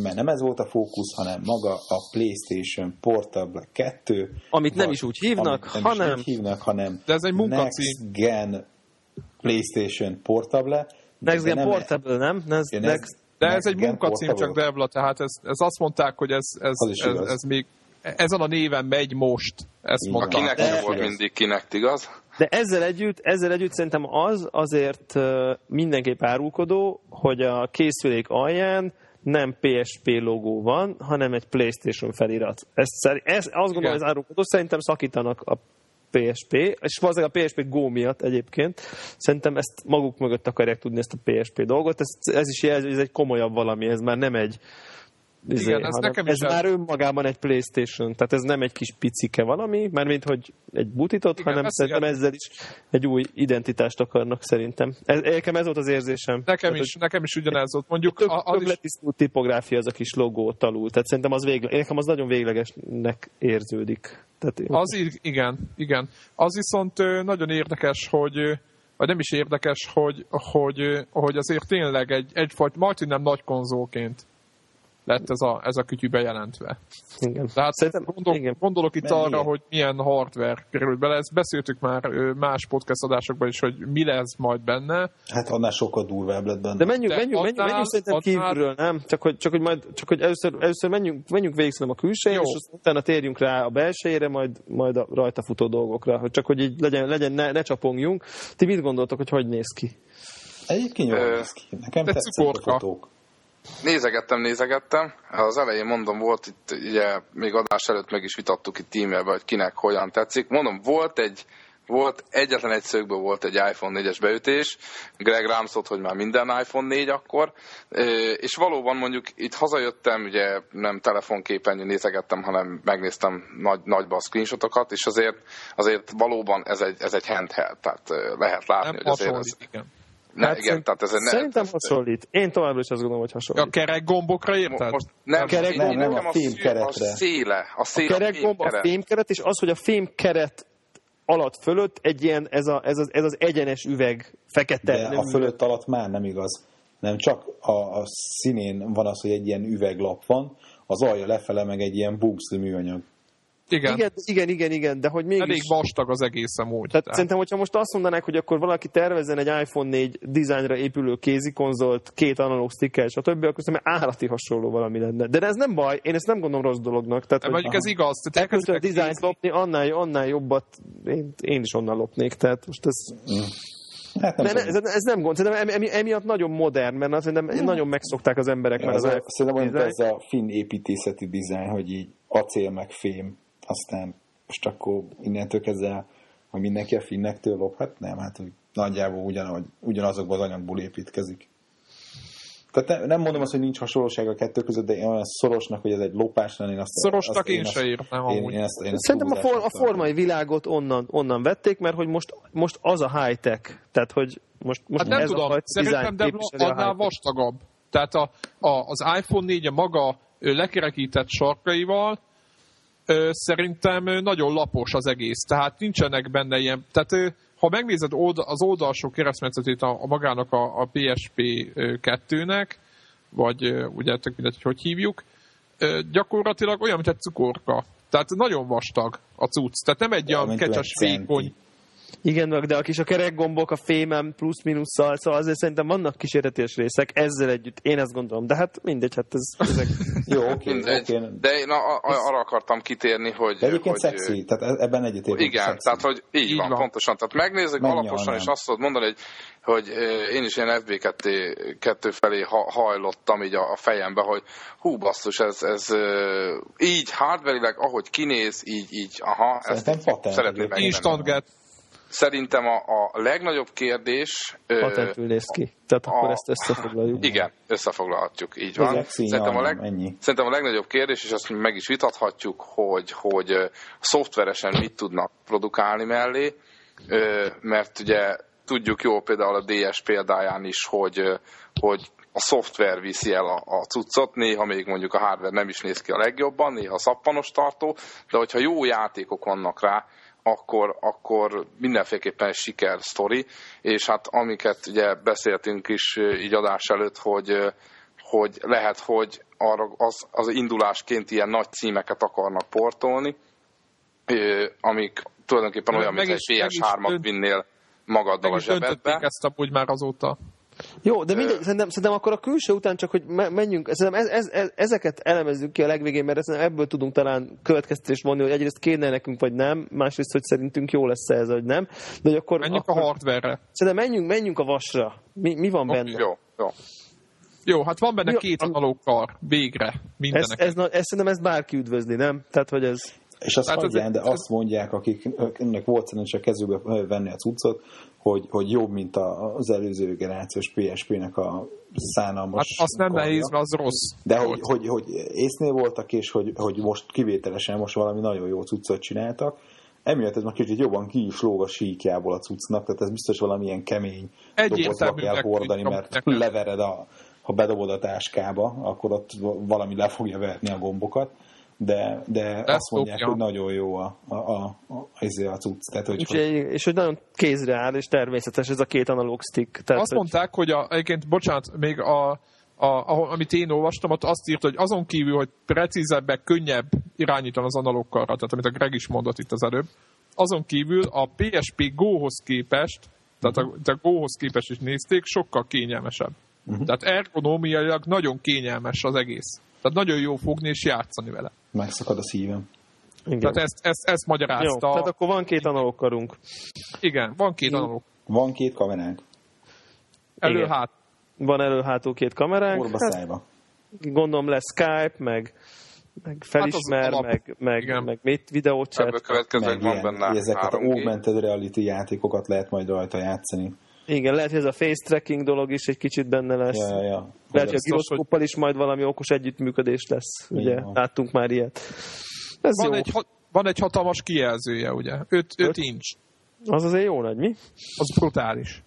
Speaker 1: mert nem ez volt a fókusz, hanem maga a PlayStation Portable 2.
Speaker 3: Amit nem
Speaker 1: vagy-
Speaker 3: is úgy hívnak,
Speaker 1: nem
Speaker 3: hanem-
Speaker 1: is úgy hívnak, hanem
Speaker 4: De ez egy munkacím.
Speaker 1: Next Gen PlayStation Portable.
Speaker 3: Next
Speaker 1: de
Speaker 3: Gen
Speaker 1: nem-
Speaker 3: Portable, nem? Next,
Speaker 1: Ja,
Speaker 3: next,
Speaker 4: De ez
Speaker 1: Next
Speaker 4: egy munkacím csak. Devla, tehát ez, ez azt mondták, hogy ez, ez, ez,
Speaker 1: igaz.
Speaker 4: ez még ezen a néven megy most. Ezt
Speaker 1: Így
Speaker 2: A
Speaker 1: van.
Speaker 4: mondták.
Speaker 2: kinek
Speaker 3: De-
Speaker 2: volt mindig kinek, igaz?
Speaker 3: De ezzel együtt, ezzel együtt szerintem az azért mindenképp árulkodó, hogy a készülék alján nem PSP logó van, hanem egy PlayStation felirat. Ez, szeri- ez, azt gondolom,
Speaker 4: Igen.
Speaker 3: ez árulkodó, szerintem szakítanak a PSP, és valószínűleg a PSP Go miatt egyébként. Szerintem ezt maguk mögött akarják tudni ezt a PSP dolgot. Ez, ez is jelzi, hogy ez egy komolyabb valami, ez már nem egy izé,
Speaker 4: Igen, ez nekem is
Speaker 3: ez
Speaker 4: ez-
Speaker 3: már önmagában egy Playstation, tehát ez nem egy kis picike valami, mert mint hogy egy butitot,
Speaker 4: Igen,
Speaker 3: hanem szerintem
Speaker 4: igen.
Speaker 3: ezzel is egy új identitást akarnak szerintem. Ez, nekem ez volt az érzésem.
Speaker 4: Nekem
Speaker 3: Tehát,
Speaker 4: is, nekem is ugyanez volt. Mondjuk
Speaker 3: Tök,
Speaker 4: a-
Speaker 3: tök
Speaker 4: is,
Speaker 3: tipográfia az a kis logó alul. Tehát szerintem az végle, nekem az nagyon véglegesnek érződik. Tehát én-
Speaker 4: Az i- igen, igen. Az viszont nagyon érdekes, hogy vagy nem is érdekes, hogy, hogy, hogy azért tényleg egy, egyfajta, majd nem nagy konzolként lett ez a, ez a kütyű bejelentve.
Speaker 3: igen.
Speaker 4: Tehát
Speaker 3: Szerintem,
Speaker 4: gondol,
Speaker 3: igen.
Speaker 4: gondolok itt
Speaker 1: Mert
Speaker 4: arra,
Speaker 1: miért?
Speaker 4: hogy milyen hardware kerül bele. Ezt beszéltük már más podcast adásokban is, hogy mi lesz majd benne.
Speaker 1: Hát annál sokkal durvább lett benne.
Speaker 3: De menjünk,
Speaker 4: De
Speaker 3: menjünk, menjünk,
Speaker 4: annál-
Speaker 3: menjünk szerintem
Speaker 4: annál-
Speaker 3: kívülről, nem? Csak hogy, csak hogy, majd, csak hogy először, először menjünk, menjünk végig a külsejére, és aztán utána térjünk rá a belsejére, majd, majd a rajta futó dolgokra. Hogy csak hogy így legyen, legyen ne, ne csapongjunk. Ti mit gondoltok, hogy hogy néz ki?
Speaker 1: Egyébként jól néz ki. Nekem
Speaker 4: de
Speaker 1: tetszik a fotók.
Speaker 2: Nézegettem, nézegettem. Az elején mondom, volt itt, ugye még adás előtt meg is vitattuk itt e-mailben, hogy kinek hogyan tetszik. Mondom, volt egy, volt egyetlen egy szögből volt egy iPhone 4-es beütés, Greg rám szólt, hogy már minden iPhone 4 akkor, és valóban mondjuk itt hazajöttem, ugye nem telefonképernyő nézegettem, hanem megnéztem nagy, nagyba a screenshotokat, és azért, azért valóban ez egy, ez egy handheld, tehát lehet látni,
Speaker 4: Nem
Speaker 2: hogy azért ez,
Speaker 4: igen.
Speaker 2: Ne,
Speaker 3: Hát
Speaker 2: igen, tehát ez egy, ne,
Speaker 3: Szerintem
Speaker 2: ez-
Speaker 3: hasonlít. Én továbbra is azt gondolom, hogy
Speaker 4: A
Speaker 3: hasonlít.
Speaker 4: kerek gombokra érted?
Speaker 2: most nem,
Speaker 3: A kerek
Speaker 1: gomb, nem,
Speaker 2: nekem
Speaker 1: a fémkeretre.
Speaker 2: A széle, a
Speaker 3: A
Speaker 2: széle,
Speaker 3: kerekgomb, a
Speaker 2: fémkeret.
Speaker 3: fémkeret, és az, hogy a fémkeret alatt fölött egy ilyen, ez, a, ez, az, ez az egyenes üveg, fekete.
Speaker 1: De
Speaker 3: nem
Speaker 1: a fölött alatt már nem igaz. Nem csak a, a színén van az, hogy egy ilyen üveglap van, az alja lefele meg egy ilyen bugszli műanyag.
Speaker 4: Igen.
Speaker 3: Igen, igen, igen, igen, de hogy mégis...
Speaker 4: Elég vastag az egész amúgy.
Speaker 3: Tehát
Speaker 4: Tehát,
Speaker 3: szerintem, hogyha most azt mondanák, hogy akkor valaki tervezzen egy iPhone 4 dizájnra épülő kézikonzolt, két analóg sticker, stb., akkor szerintem állati hasonló valami lenne. De ez nem baj, én ezt nem gondolom rossz dolognak. Tehát,
Speaker 4: de
Speaker 3: hogy
Speaker 4: mondjuk ez igaz. Tehát
Speaker 3: elkezdve a dizájnt lopni, annál, annál jobbat én, én is onnan lopnék. Tehát most ez,
Speaker 1: Hát nem
Speaker 3: ne, ne,
Speaker 1: tudom.
Speaker 3: ez, ez nem gond, szerintem emi, emiatt nagyon modern, mert azt szerintem nagyon megszokták az emberek már
Speaker 1: Ez
Speaker 3: az
Speaker 1: a,
Speaker 3: iPhone
Speaker 1: szerintem olyan, mint
Speaker 3: dizájnt.
Speaker 1: ez a finn építészeti dizájn, hogy így acél meg fém, aztán most akkor innentől kezdve, hogy mindenki a finnektől lop, hát nem, hát úgy nagyjából ugyanaz, ugyanazokban az anyagból építkezik. Tehát nem, nem mondom azt, hogy nincs hasonlóság a kettő között, de én olyan szorosnak, hogy ez egy lopás lenne, én azt...
Speaker 4: Szorosnak
Speaker 1: azt,
Speaker 4: én
Speaker 1: azt-
Speaker 4: se
Speaker 1: Én,
Speaker 4: amúgy.
Speaker 1: én ezt, én ezt
Speaker 3: Szerintem a, for, a formai világot onnan, onnan vették, mert hogy most, most az a high-tech. Tehát, hogy most, most
Speaker 4: Hát nem
Speaker 3: ez a
Speaker 4: tudom,
Speaker 3: fajta
Speaker 4: szerintem de
Speaker 3: a
Speaker 4: annál vastagabb. Tehát a, a, az iPhone 4 a maga lekerekített sarkaival szerintem nagyon lapos az egész. Tehát nincsenek benne ilyen... Tehát ha megnézed az oldalsó keresztmetszetét a, a magának a, a PSP 2-nek, vagy ugye tök mindegy, hogy hogy hívjuk, gyakorlatilag olyan, mint egy cukorka. Tehát nagyon vastag a cucc. Tehát nem egy olyan kecses vékony.
Speaker 3: Igen, de a kis a kerekgombok, a fémem plusz-minusszal, szóval azért szerintem vannak kísérletes részek, ezzel együtt én ezt gondolom, de hát mindegy, hát ez, ezek...
Speaker 1: Jó, oké,
Speaker 2: Mindegy.
Speaker 1: oké.
Speaker 2: De én a, a, arra akartam kitérni, hogy...
Speaker 1: De egyébként
Speaker 2: hogy,
Speaker 1: szexi, tehát e- ebben egyetértünk.
Speaker 2: Igen,
Speaker 1: szexi.
Speaker 2: tehát hogy így,
Speaker 4: Így
Speaker 2: van,
Speaker 4: van.
Speaker 2: pontosan. Tehát megnézzük
Speaker 1: Mennyi
Speaker 2: alaposan, és azt tudod mondani, hogy, hogy én is ilyen FB2 felé ha, hajlottam így a, a fejembe, hogy hú basszus, ez, ez így hardverileg, ahogy kinéz, így, így, aha,
Speaker 1: Szerintem
Speaker 2: ezt
Speaker 1: patent
Speaker 2: szeretném megtenni.
Speaker 4: Instant.
Speaker 2: Szerintem a, a legnagyobb kérdés...
Speaker 3: patentül néz ki. Tehát akkor
Speaker 2: a-
Speaker 3: ezt összefoglaljuk.
Speaker 2: Igen, összefoglalhatjuk, így van. Szerintem a, leg,
Speaker 1: ennyi.
Speaker 2: szerintem a legnagyobb kérdés, és azt meg is vitathatjuk, hogy, hogy szoftveresen mit tudnak produkálni mellé, mert ugye tudjuk jó például a DS példáján is, hogy, hogy a szoftver viszi el a, a cuccot, néha még mondjuk a hardware nem is néz ki a legjobban, néha szappanos tartó, de hogyha jó játékok vannak rá, akkor, akkor mindenféleképpen siker sztori, és hát amiket ugye beszéltünk is így adás előtt, hogy, hogy lehet, hogy arra az, az indulásként ilyen nagy címeket akarnak portolni, amik tulajdonképpen olyan, mint egy
Speaker 4: is- meg is
Speaker 2: PS3-at
Speaker 4: dönt-
Speaker 2: vinnél magaddal a zsebedbe.
Speaker 4: ezt amúgy már azóta.
Speaker 3: Jó, de mindegy, szerintem, szerintem akkor a külső után csak, hogy me- menjünk, szerintem ez, ez, ez, ezeket elemezzük ki a legvégén, mert szerintem ebből tudunk talán következtetést vonni, hogy egyrészt kéne nekünk, vagy nem, másrészt, hogy szerintünk jó lesz ez, vagy nem. De hogy akkor,
Speaker 4: Menjünk a
Speaker 3: akkor
Speaker 4: hardware-re.
Speaker 3: Szerintem menjünk, menjünk a vasra. Mi, mi van
Speaker 4: Oké,
Speaker 3: benne?
Speaker 2: Jó, jó.
Speaker 4: Jó, hát van benne
Speaker 3: Jó,
Speaker 4: két analóg kar. Végre.
Speaker 3: Ez,
Speaker 4: Mindenek.
Speaker 3: ez, na- ez, szerintem ezt bárki üdvözli, nem? Tehát, hogy ez...
Speaker 1: És azt
Speaker 4: Hát ez
Speaker 1: mondják,
Speaker 4: egy-
Speaker 1: de
Speaker 4: ez-
Speaker 1: azt mondják, akiknek volt szerencsé a kezükbe venni a cuccot, hogy, hogy jobb, mint az előző generációs PSP-nek a
Speaker 4: Hát
Speaker 1: szánalmas
Speaker 4: azt nem
Speaker 1: karja.
Speaker 4: nehéz, mert az rossz.
Speaker 1: De hogy, hogy, hogy észnél voltak, és hogy, hogy most kivételesen most valami nagyon jó cuccot csináltak, emiatt ez már kicsit jobban ki is lóg a síkjából a cuccnak, tehát ez biztos valamilyen kemény dobozba kell hordani, mert levered a, ha bedobod a táskába, akkor ott valami le fogja verni a gombokat, de, de azt mondják, hogy nagyon jó a, a, a, a, a, a cucc. Tehát, hogy,
Speaker 3: És,
Speaker 1: hogy
Speaker 3: és hogy nagyon kézre áll, és természetes ez a két analóg stick. Tehát,
Speaker 4: Azt
Speaker 3: hogy,
Speaker 4: mondták, hogy a, egyébként, bocsánat, még a, a, ahol, amit én olvastam, ott azt írt, hogy azon kívül, hogy precízebbek, könnyebb irányítani az analógkarra, tehát amit a Greg is mondott itt az előbb, azon kívül a PSP Go-hoz képest, tehát a, a Go-hoz képest is nézték, sokkal kényelmesebb. Uh-huh. Tehát ergonómiailag nagyon kényelmes az egész. Tehát nagyon jó fogni és játszani vele.
Speaker 1: megszakad a szívem.
Speaker 3: igen.
Speaker 4: Tehát ezt, ezt, ezt
Speaker 3: Jó,
Speaker 4: magyarázta.
Speaker 3: tehát akkor van két analóg karunk.
Speaker 4: Igen, van két
Speaker 3: Jó.
Speaker 4: analóg.
Speaker 1: Van két kameránk,
Speaker 4: Elő
Speaker 3: Igen.
Speaker 4: hát.
Speaker 3: Van elő-hátul két kameránk.
Speaker 1: orba
Speaker 3: Hát,
Speaker 1: szájba.
Speaker 3: gondolom lesz Skype, meg, meg felismer,
Speaker 4: Hát alap.
Speaker 3: meg, meg,
Speaker 4: Igen.
Speaker 3: meg mit,
Speaker 2: Ebből
Speaker 3: videóchat.
Speaker 2: következőleg
Speaker 1: Meg
Speaker 2: van
Speaker 1: ilyen,
Speaker 2: benne
Speaker 1: ezeket a
Speaker 2: 3G.
Speaker 1: augmented reality játékokat lehet majd rajta játszani.
Speaker 3: Igen, lehet, hogy ez a face tracking dolog is egy kicsit benne lesz.
Speaker 1: Ja, ja.
Speaker 3: Lehet, hogy a
Speaker 4: biztos,
Speaker 3: giroszkóppal is majd valami okos együttműködés lesz. Ugye,
Speaker 1: Igen.
Speaker 3: láttunk már ilyet. Ez
Speaker 4: Van
Speaker 3: jó.
Speaker 4: egy, van egy hatalmas kijelzője, ugye? 5
Speaker 3: Öt?
Speaker 4: inch.
Speaker 3: Az azért jó nagy, mi?
Speaker 4: Az brutális.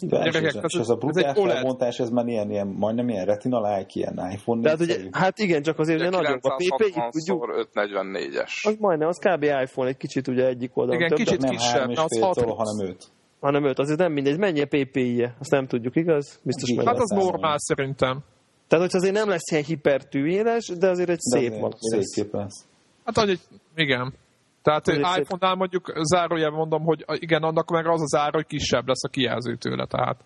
Speaker 1: De és,
Speaker 4: Gyerekek,
Speaker 1: ez,
Speaker 4: ez-
Speaker 1: és ez a
Speaker 4: ez
Speaker 1: brutál felbontás, ez már ilyen, ilyen, majdnem ilyen retina like, ilyen iPhone
Speaker 3: Tehát ugye,
Speaker 1: 4-szerű.
Speaker 3: hát igen, csak azért ugye nagyobb. A
Speaker 2: 960
Speaker 3: tudjuk,
Speaker 2: 544-es.
Speaker 3: az majdnem, az kb. iPhone egy kicsit ugye egyik oldalon.
Speaker 4: Igen,
Speaker 3: több,
Speaker 4: kicsit
Speaker 1: nem
Speaker 4: kisebb,
Speaker 1: és
Speaker 4: az
Speaker 1: fél
Speaker 4: hat
Speaker 1: toll,
Speaker 4: plusz.
Speaker 1: hanem öt.
Speaker 3: Hanem öt, azért nem mindegy. Mennyi a PPI-je? Azt nem tudjuk, igaz? Biztos
Speaker 1: Igen.
Speaker 3: meg.
Speaker 4: Hát az normál szerintem.
Speaker 3: Tehát, hogy azért nem lesz ilyen hipertűéles, de azért egy
Speaker 1: De
Speaker 3: szép van.
Speaker 1: Szép lesz.
Speaker 4: Hát hogy igen. Tehát
Speaker 3: szép.
Speaker 4: iPhone-nál mondjuk zárójelben mondom, hogy igen, annak meg az az ára, hogy kisebb lesz a kijelző tőle, tehát.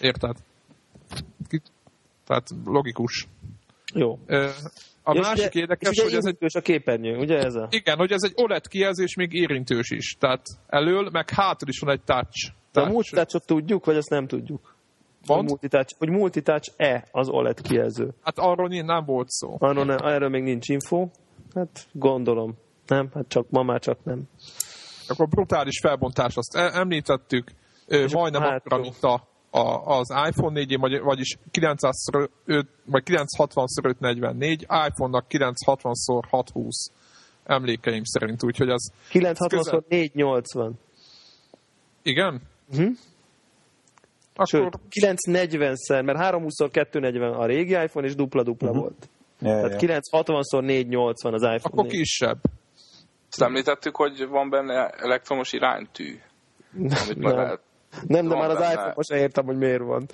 Speaker 4: Érted? Tehát logikus.
Speaker 3: Jó.
Speaker 4: Ö, A
Speaker 3: És
Speaker 4: másik érdekes,
Speaker 3: és
Speaker 4: hogy ez egy
Speaker 3: a képernyő, ugye ez a?
Speaker 4: igen, hogy ez egy OLED kijelzés, még érintős is. Tehát elől, meg hátul is van egy touch.
Speaker 3: De a
Speaker 4: touch.
Speaker 3: multitouch tudjuk, vagy azt nem tudjuk?
Speaker 4: Mond?
Speaker 3: multitouch, hogy multitouch-e az OLED kijelző?
Speaker 4: Hát arról nem- nem volt szó.
Speaker 3: Arról ne, erről még nincs info. Hát gondolom. Nem, hát csak ma már csak nem.
Speaker 4: Akkor brutális felbontás, azt e- említettük,
Speaker 3: És
Speaker 4: majdnem akkora,
Speaker 3: hátul.
Speaker 4: mint a, a, az iPhone 4 vagy, vagyis 900 vagy 960x544, iPhone-nak 960x620 emlékeim szerint, úgyhogy az,
Speaker 3: 960 480.
Speaker 4: igen?
Speaker 3: Mhm.
Speaker 4: Akkor
Speaker 3: Sőt, 940-szer, mert 320x240 a régi iPhone, és dupla-dupla
Speaker 1: Mhm.
Speaker 3: volt.
Speaker 1: Ja,
Speaker 3: Tehát
Speaker 1: ja.
Speaker 3: 960x480 az iPhone
Speaker 4: akkor
Speaker 3: 4.
Speaker 4: kisebb.
Speaker 2: Azt említettük, hogy van benne elektromos iránytű, amit meg
Speaker 3: Nem.
Speaker 2: lehet.
Speaker 3: Nem, de már az
Speaker 2: benne.
Speaker 3: iPhone most sem értem, hogy miért van.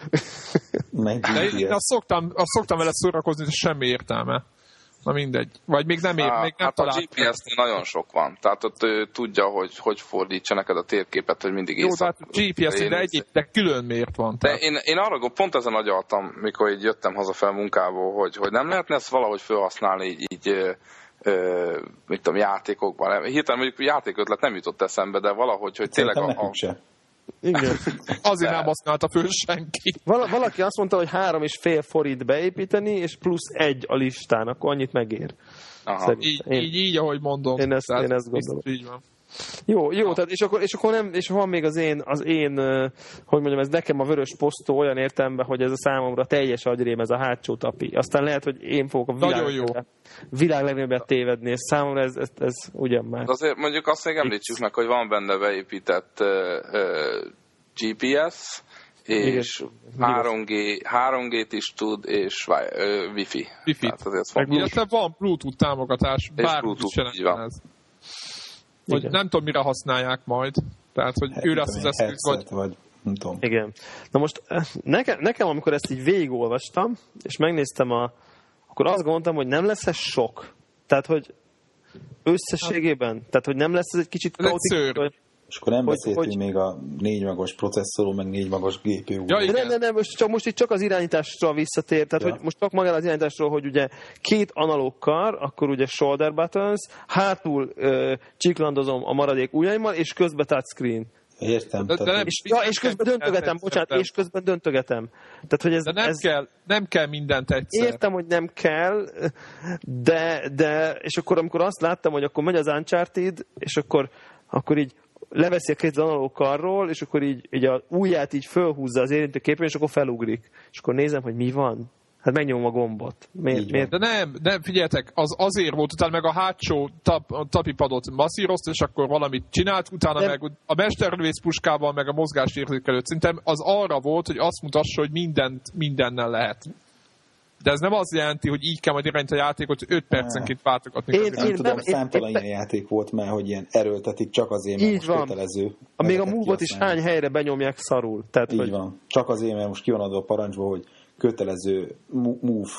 Speaker 4: De én,
Speaker 1: GPS.
Speaker 4: azt szoktam, azt szoktam vele szórakozni, de semmi értelme. Na mindegy. Vagy még nem, ér,
Speaker 2: Á,
Speaker 4: még nem
Speaker 2: hát a
Speaker 4: talált.
Speaker 2: GPS-nél nagyon sok van. Tehát ott ő tudja, hogy hogy fordítsa neked a térképet, hogy mindig
Speaker 4: Jó, de
Speaker 2: észak.
Speaker 4: hát GPS, de egy de külön miért van?
Speaker 2: De
Speaker 4: Tehát,
Speaker 2: én, én arra gond- pont ezen agyaltam, mikor így jöttem hazafelé munkából, hogy, hogy nem lehetne ezt valahogy felhasználni így, így ö, mit tudom, játékokban. Hirtelen mondjuk játékötlet nem jutott eszembe, de valahogy, hogy tényleg a, a.
Speaker 3: Igen.
Speaker 4: azért nem használta föl senki.
Speaker 3: Val- valaki azt mondta, hogy három és fél forint beépíteni, és plusz egy a listán, akkor annyit megér.
Speaker 2: aha.
Speaker 3: Szerintem.
Speaker 4: Így,
Speaker 3: Én-
Speaker 4: így, így, ahogy mondom.
Speaker 3: Én ezt-
Speaker 4: Tehát
Speaker 3: én ezt gondolom.
Speaker 4: Így van.
Speaker 3: Jó, jó, tehát és akkor, és akkor nem, és van még az én, az én, hogy mondjam, ez nekem a vörös posztó olyan értelemben, hogy ez a számomra teljes agyrém, ez a hátsó tapi. Aztán lehet, hogy én fogok a világ,
Speaker 4: Nagyon jó.
Speaker 3: világ legnagyobbet tévedni, és számomra ez, ez, ez ugyan már.
Speaker 2: De azért mondjuk azt még említsük meg, hogy van benne beépített uh, uh, GPS, és
Speaker 3: Igen.
Speaker 2: 3G, 3G-t is tud, és wi- Wi-Fi.
Speaker 4: Wi-Fi.
Speaker 2: Tehát azért.
Speaker 4: Illetve van Bluetooth támogatás,
Speaker 2: Bluetooth,
Speaker 4: is jelent ez. Hogy nem tudom, mire használják majd. Tehát, hogy ő lesz az eszköz, vagy
Speaker 1: vagy nem tudom.
Speaker 3: Igen. Na most eh, nekem, nekem, amikor ezt így végigolvastam, és megnéztem a, akkor azt gondoltam, hogy nem lesz ez sok. Tehát, hogy összességében, tehát, hogy nem lesz ez egy kicsit kaotikus, vagy-
Speaker 1: És akkor nem
Speaker 3: Hogy-
Speaker 1: beszéltünk
Speaker 3: hogy-
Speaker 1: még a négy magos processzorról, meg négy magos GPU-ról.
Speaker 4: Ja, igen.
Speaker 3: nem, nem, nem, most, csak, most itt csak az irányításra visszatér, tehát
Speaker 1: Ja.
Speaker 3: hogy most csak magára az irányításról, hogy ugye két analóg kar, akkor ugye shoulder buttons, hátul ö, csiklandozom a maradék ujjaimmal, és közben touchscreen.
Speaker 1: Értem.
Speaker 4: De- de nem-
Speaker 3: És, ja, és közben döntögetem, bocsánat, és közben döntögetem. Tehát, hogy ez,
Speaker 4: De nem,
Speaker 3: ez,
Speaker 4: kell, nem kell mindent egyszer.
Speaker 3: Értem, hogy nem kell, de, de és akkor amikor azt láttam, hogy akkor megy az Uncharted, és akkor, akkor így leveszi a két analóg karról, és akkor így, így a ujját így fölhúzza az érintő képen, és akkor felugrik. És akkor nézem, hogy mi van. Hát megnyomom a gombot. Miért? Miért?
Speaker 4: De nem, nem, figyeljetek, az azért volt, utána meg a hátsó tap, a tapipadot masszírozta, és akkor valamit csinált, utána
Speaker 3: Nem.
Speaker 4: meg a mesterlövész puskával, meg a mozgásérzékelőt. Szerintem az arra volt, hogy azt mutassa, hogy mindent mindennel lehet. De ez nem azt jelenti, hogy így kell majd irányítani a játékot, hogy 5 percenként váltogatni.
Speaker 3: Én-
Speaker 4: kell.
Speaker 1: nem
Speaker 3: én
Speaker 1: tudom,
Speaker 3: nem- én-
Speaker 1: számtalan
Speaker 3: én-
Speaker 1: ilyen játék volt már, hogy ilyen erőltetik csak azért, mert
Speaker 3: Így
Speaker 1: most
Speaker 3: van.
Speaker 1: kötelező.
Speaker 3: A még a move is hány helyre benyomják szarul. Tehát,
Speaker 1: Így
Speaker 3: hogy
Speaker 1: van. Csak azért, mert most ki van adva a parancsba, hogy kötelező move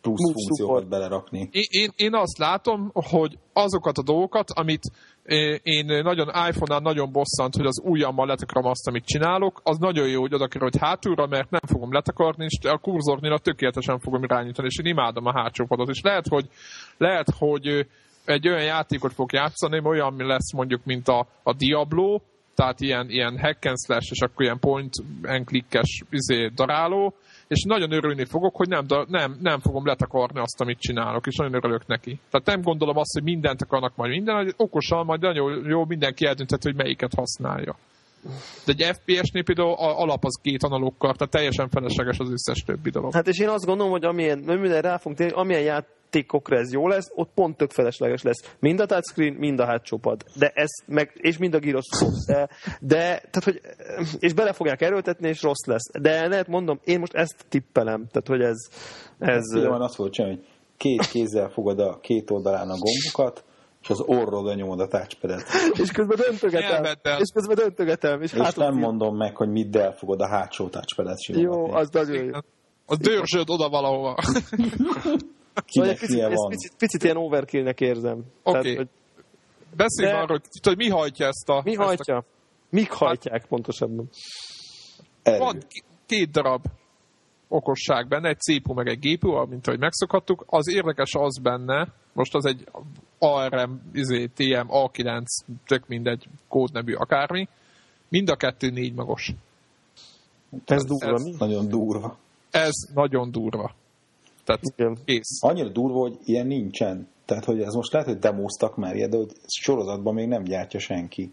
Speaker 1: plusz
Speaker 3: Move
Speaker 1: funkciókat
Speaker 3: support.
Speaker 1: belerakni.
Speaker 4: Én, én, én azt látom, hogy azokat a dolgokat, amit én nagyon iPhone-nál nagyon bosszant, hogy az ujjammal letakarom azt, amit csinálok, az nagyon jó, hogy oda kerül, hogy hátulra, mert nem fogom letakarni, és a kurzornél tökéletesen fogom irányítani, és én imádom a hátsó padot. És lehet, hogy, lehet, hogy egy olyan játékot fog játszani, olyan ami lesz mondjuk, mint a, a Diablo, tehát ilyen, ilyen hack and slash, és akkor ilyen point and clickes izé, daráló, és nagyon örülni fogok, hogy nem, nem, nem fogom letakarni azt, amit csinálok, és nagyon örülök neki. Tehát nem gondolom azt, hogy mindent akarnak majd minden, hogy okosan majd nagyon jó mindenki eldönthet, hogy melyiket használja. De egy FPS-nél például alap az két analókkal, tehát teljesen felesleges az összes többi dolog.
Speaker 3: Hát és én azt gondolom, hogy amilyen, minden rá fogunk térni, amilyen játékokra ez jó lesz, ott pont tök felesleges lesz. Mind a touchscreen, mind a hátsó pad. De ez meg, és mind a gyroszkóp. De, de, tehát, hogy, és bele fogják erőltetni, és rossz lesz. De lehet mondom, én most ezt tippelem. Tehát, hogy ez, ez
Speaker 1: Ugye van azt volt csinálni, hogy két kézzel fogod a két oldalán a gombokat, és az orrodra nyomod a touchpadet.
Speaker 3: és közben döntögetem. És közben döntögetem. És,
Speaker 1: És
Speaker 3: hátul
Speaker 1: nem mondom meg, hogy middel fogod a hátsó touchpadet
Speaker 3: Jó,
Speaker 1: simogatni.
Speaker 3: az nagyon jó.
Speaker 4: A dörzsöd oda valahova.
Speaker 1: Kinek
Speaker 3: egy picit,
Speaker 1: hülye
Speaker 3: ezt
Speaker 1: van.
Speaker 3: picit, picit ilyen overkillnek érzem.
Speaker 4: Oké.
Speaker 3: Tehát, hogy
Speaker 4: Beszéljünk
Speaker 3: De-
Speaker 4: arról, hogy, hogy mi hajtja ezt a...
Speaker 3: mi
Speaker 4: ezt a
Speaker 3: hajtja? Mik hajtják pontosabban?
Speaker 1: Erő.
Speaker 4: Van két darab okosság benne, egy CPU meg egy GPU, mint ahogy megszokhattuk. Az érdekes az benne, most az egy ARM, izé, TM, A9, tök mindegy, kódnevű akármi, mind a kettő négy magos.
Speaker 3: Ez durva,
Speaker 4: ez-
Speaker 3: mi?
Speaker 1: Nagyon durva.
Speaker 4: Ez nagyon durva. Tehát
Speaker 3: Igen.
Speaker 4: kész.
Speaker 1: Annyira durva, hogy ilyen nincsen. Tehát, hogy ez most lehet, hogy demóztak már ilyet, de hogy sorozatban még nem gyártja senki.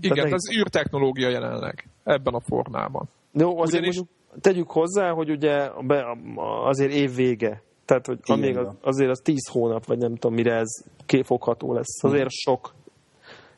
Speaker 4: Igen,
Speaker 3: Tehát
Speaker 4: ez űrtechnológia jelenleg ebben a formában.
Speaker 3: Jó, azért
Speaker 4: Ugyanis-
Speaker 3: mondjuk tegyük hozzá, hogy ugye be, azért év vége. Tehát, hogy
Speaker 1: Igen,
Speaker 3: amíg az, azért az 10 hónap, vagy nem tudom, mire ez kifogható lesz.
Speaker 1: Mhm.
Speaker 3: Azért sok.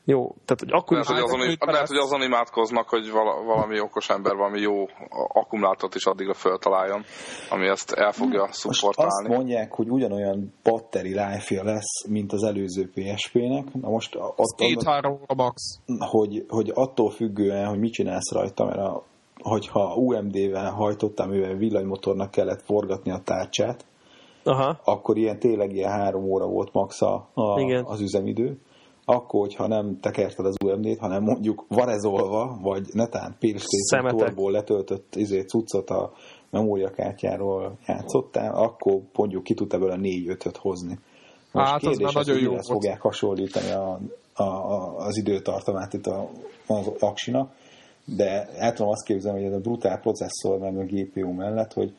Speaker 3: Jó, tehát, hogy akkor is...
Speaker 2: Lehet, hogy, azon, lehet, hogy azon imádkoznak, hogy vala, valami okos ember valami jó akkumulátort is addigra föltaláljon, ami ezt el fogja
Speaker 1: Most azt
Speaker 2: szupportálni.
Speaker 1: mondják, hogy ugyanolyan batteri life lesz, mint az előző PSP-nek. Na most ott,
Speaker 4: max.
Speaker 1: hogy, hogy attól függően, hogy mit csinálsz rajta, mert a, hogyha UMD-vel hajtottál, mivel villanymotornak kellett forgatni a tárcsát,
Speaker 3: Aha.
Speaker 1: akkor ilyen tényleg ilyen három óra volt max a, a,
Speaker 3: Igen.
Speaker 1: az üzemidő. Akkor, hogyha nem tekerted az UMD-t, hanem mondjuk varezolva, vagy netán
Speaker 3: Szemetek.
Speaker 1: Torból letöltött izé, cuccot a memóriakártyáról játszottál, akkor mondjuk ki tudta belőle 4-5-öt hozni. Most
Speaker 4: Hát, az
Speaker 1: kérdés,
Speaker 4: már nagyon
Speaker 1: hogy
Speaker 4: jó
Speaker 1: fogják hasonlítani a, a, a, az időtartamát itt a, az aksinak, de el tudom azt képzelni, hogy ez a brutál processzor meg a GPU mellett, hogy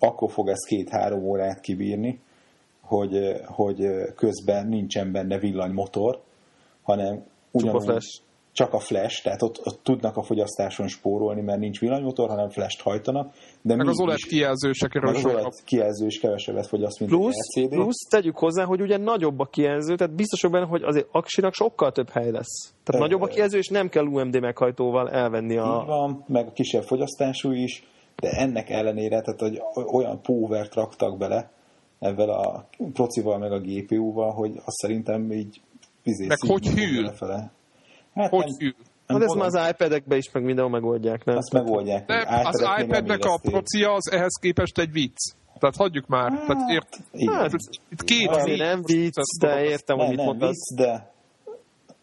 Speaker 1: akkor fog ez két-három órát kibírni, hogy, hogy közben nincsen benne villanymotor, hanem ugyanúgy
Speaker 3: flash.
Speaker 1: csak a flash, tehát ott, ott tudnak a fogyasztáson spórolni, mert nincs villanymotor, hanem flash-t hajtanak, de
Speaker 4: Meg az OLED kijelzősekről
Speaker 1: meg az
Speaker 4: sokkal
Speaker 1: OLED kijelző is kevesebbet fogyaszt, mint
Speaker 3: Plusz,
Speaker 1: a LCD.
Speaker 3: plusz tegyük hozzá, hogy ugye nagyobb a kijelző, tehát biztos benne, hogy azért aksinak sokkal több hely lesz. Tehát
Speaker 1: Ö,
Speaker 3: nagyobb a kijelző, és nem kell UMD meghajtóval elvenni
Speaker 1: Így
Speaker 3: a...
Speaker 1: van, meg a kisebb fogyasztású is, de ennek ellenére, tehát hogy olyan power raktak bele ebben a procival, meg a GPU-val, hogy azt szerintem így izé
Speaker 4: Meg hogy hűl?
Speaker 1: Lefele. Hát
Speaker 4: Hogy
Speaker 1: nem,
Speaker 4: hűl?
Speaker 1: nem
Speaker 3: Hát ez
Speaker 1: tudom,
Speaker 3: már az iPad-ekbe is, meg mindenhol megoldják, nem?
Speaker 1: azt megoldják.
Speaker 4: De
Speaker 1: hogy
Speaker 4: az
Speaker 1: nem
Speaker 4: iPad-nek a procia az ehhez képest egy vicc. Tehát hagyjuk már. Tehát ért,
Speaker 1: Igen.
Speaker 3: Hát,
Speaker 4: itt két
Speaker 3: Azért
Speaker 4: négy-
Speaker 3: nem vicc, de értem, hogy
Speaker 1: nem,
Speaker 3: mit
Speaker 1: nem
Speaker 3: mondasz.
Speaker 1: vicc, de,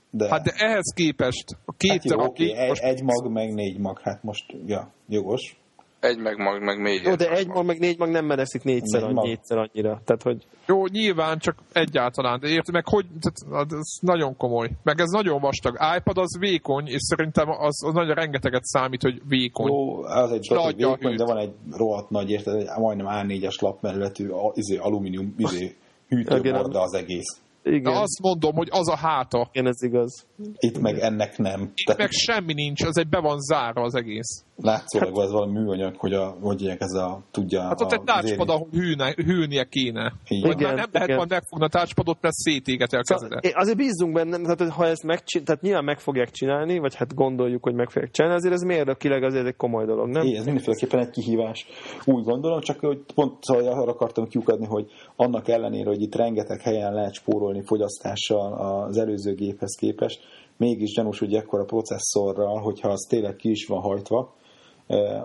Speaker 1: de,
Speaker 4: Hát de ehhez képest a két
Speaker 1: hát jó,
Speaker 4: darab gép
Speaker 1: egy,
Speaker 4: most
Speaker 1: egy mag, meg négy mag, hát most, ja, jogos.
Speaker 2: Egy meg mag, meg még
Speaker 3: Jó, de egy mag, meg négy mag nem mereszik négyszer,
Speaker 1: Négy
Speaker 3: annyi, négyszer annyira. Tehát, hogy
Speaker 4: Jó, nyilván, csak egyáltalán, de érted, meg hogy, tehát, ez nagyon komoly. Meg ez nagyon vastag. iPad az vékony, és szerintem az, az nagyon rengeteget számít, hogy vékony.
Speaker 1: Jó, az egy
Speaker 4: a
Speaker 1: vékony, de van egy rohadt nagy, érted, egy majdnem A4-es lapmerületű a- izé, alumínium izé, hűtőborda az egész.
Speaker 4: De
Speaker 3: igen,
Speaker 4: azt mondom, hogy az a háta.
Speaker 3: igen, ez igaz.
Speaker 1: Itt meg ennek nem.
Speaker 4: Itt
Speaker 1: Tehát
Speaker 4: meg semmi nincs, az egy be van zárva az egész.
Speaker 1: látszólag az valami műanyag, hogy, a, hogy ilyen ez a, tudja
Speaker 4: Hát ott
Speaker 1: a,
Speaker 4: egy touchpad, ahol hűne, hűlnie kéne.
Speaker 1: Van.
Speaker 4: már
Speaker 3: Igen,
Speaker 4: nem lehet
Speaker 3: igen.
Speaker 4: majd megfogni a touchpadot, mert szétéget el
Speaker 3: Szóval, azért bízzunk benne, tehát ha ezt megcsin, tehát nyilván meg fogják csinálni, vagy hát gondoljuk, hogy meg fogják csinálni, azért ez mérnökileg azért egy komoly dolog, nem?
Speaker 1: É, ez mindenféleképpen egy kihívás. Úgy gondolom, csak hogy pont szóval arra akartam kiukadni, hogy annak ellenére, hogy itt rengeteg helyen lehet spórolni fogyasztással az előző géphez képest, mégis gyanús, hogy ekkora processzorral, hogyha az tényleg ki is van hajtva,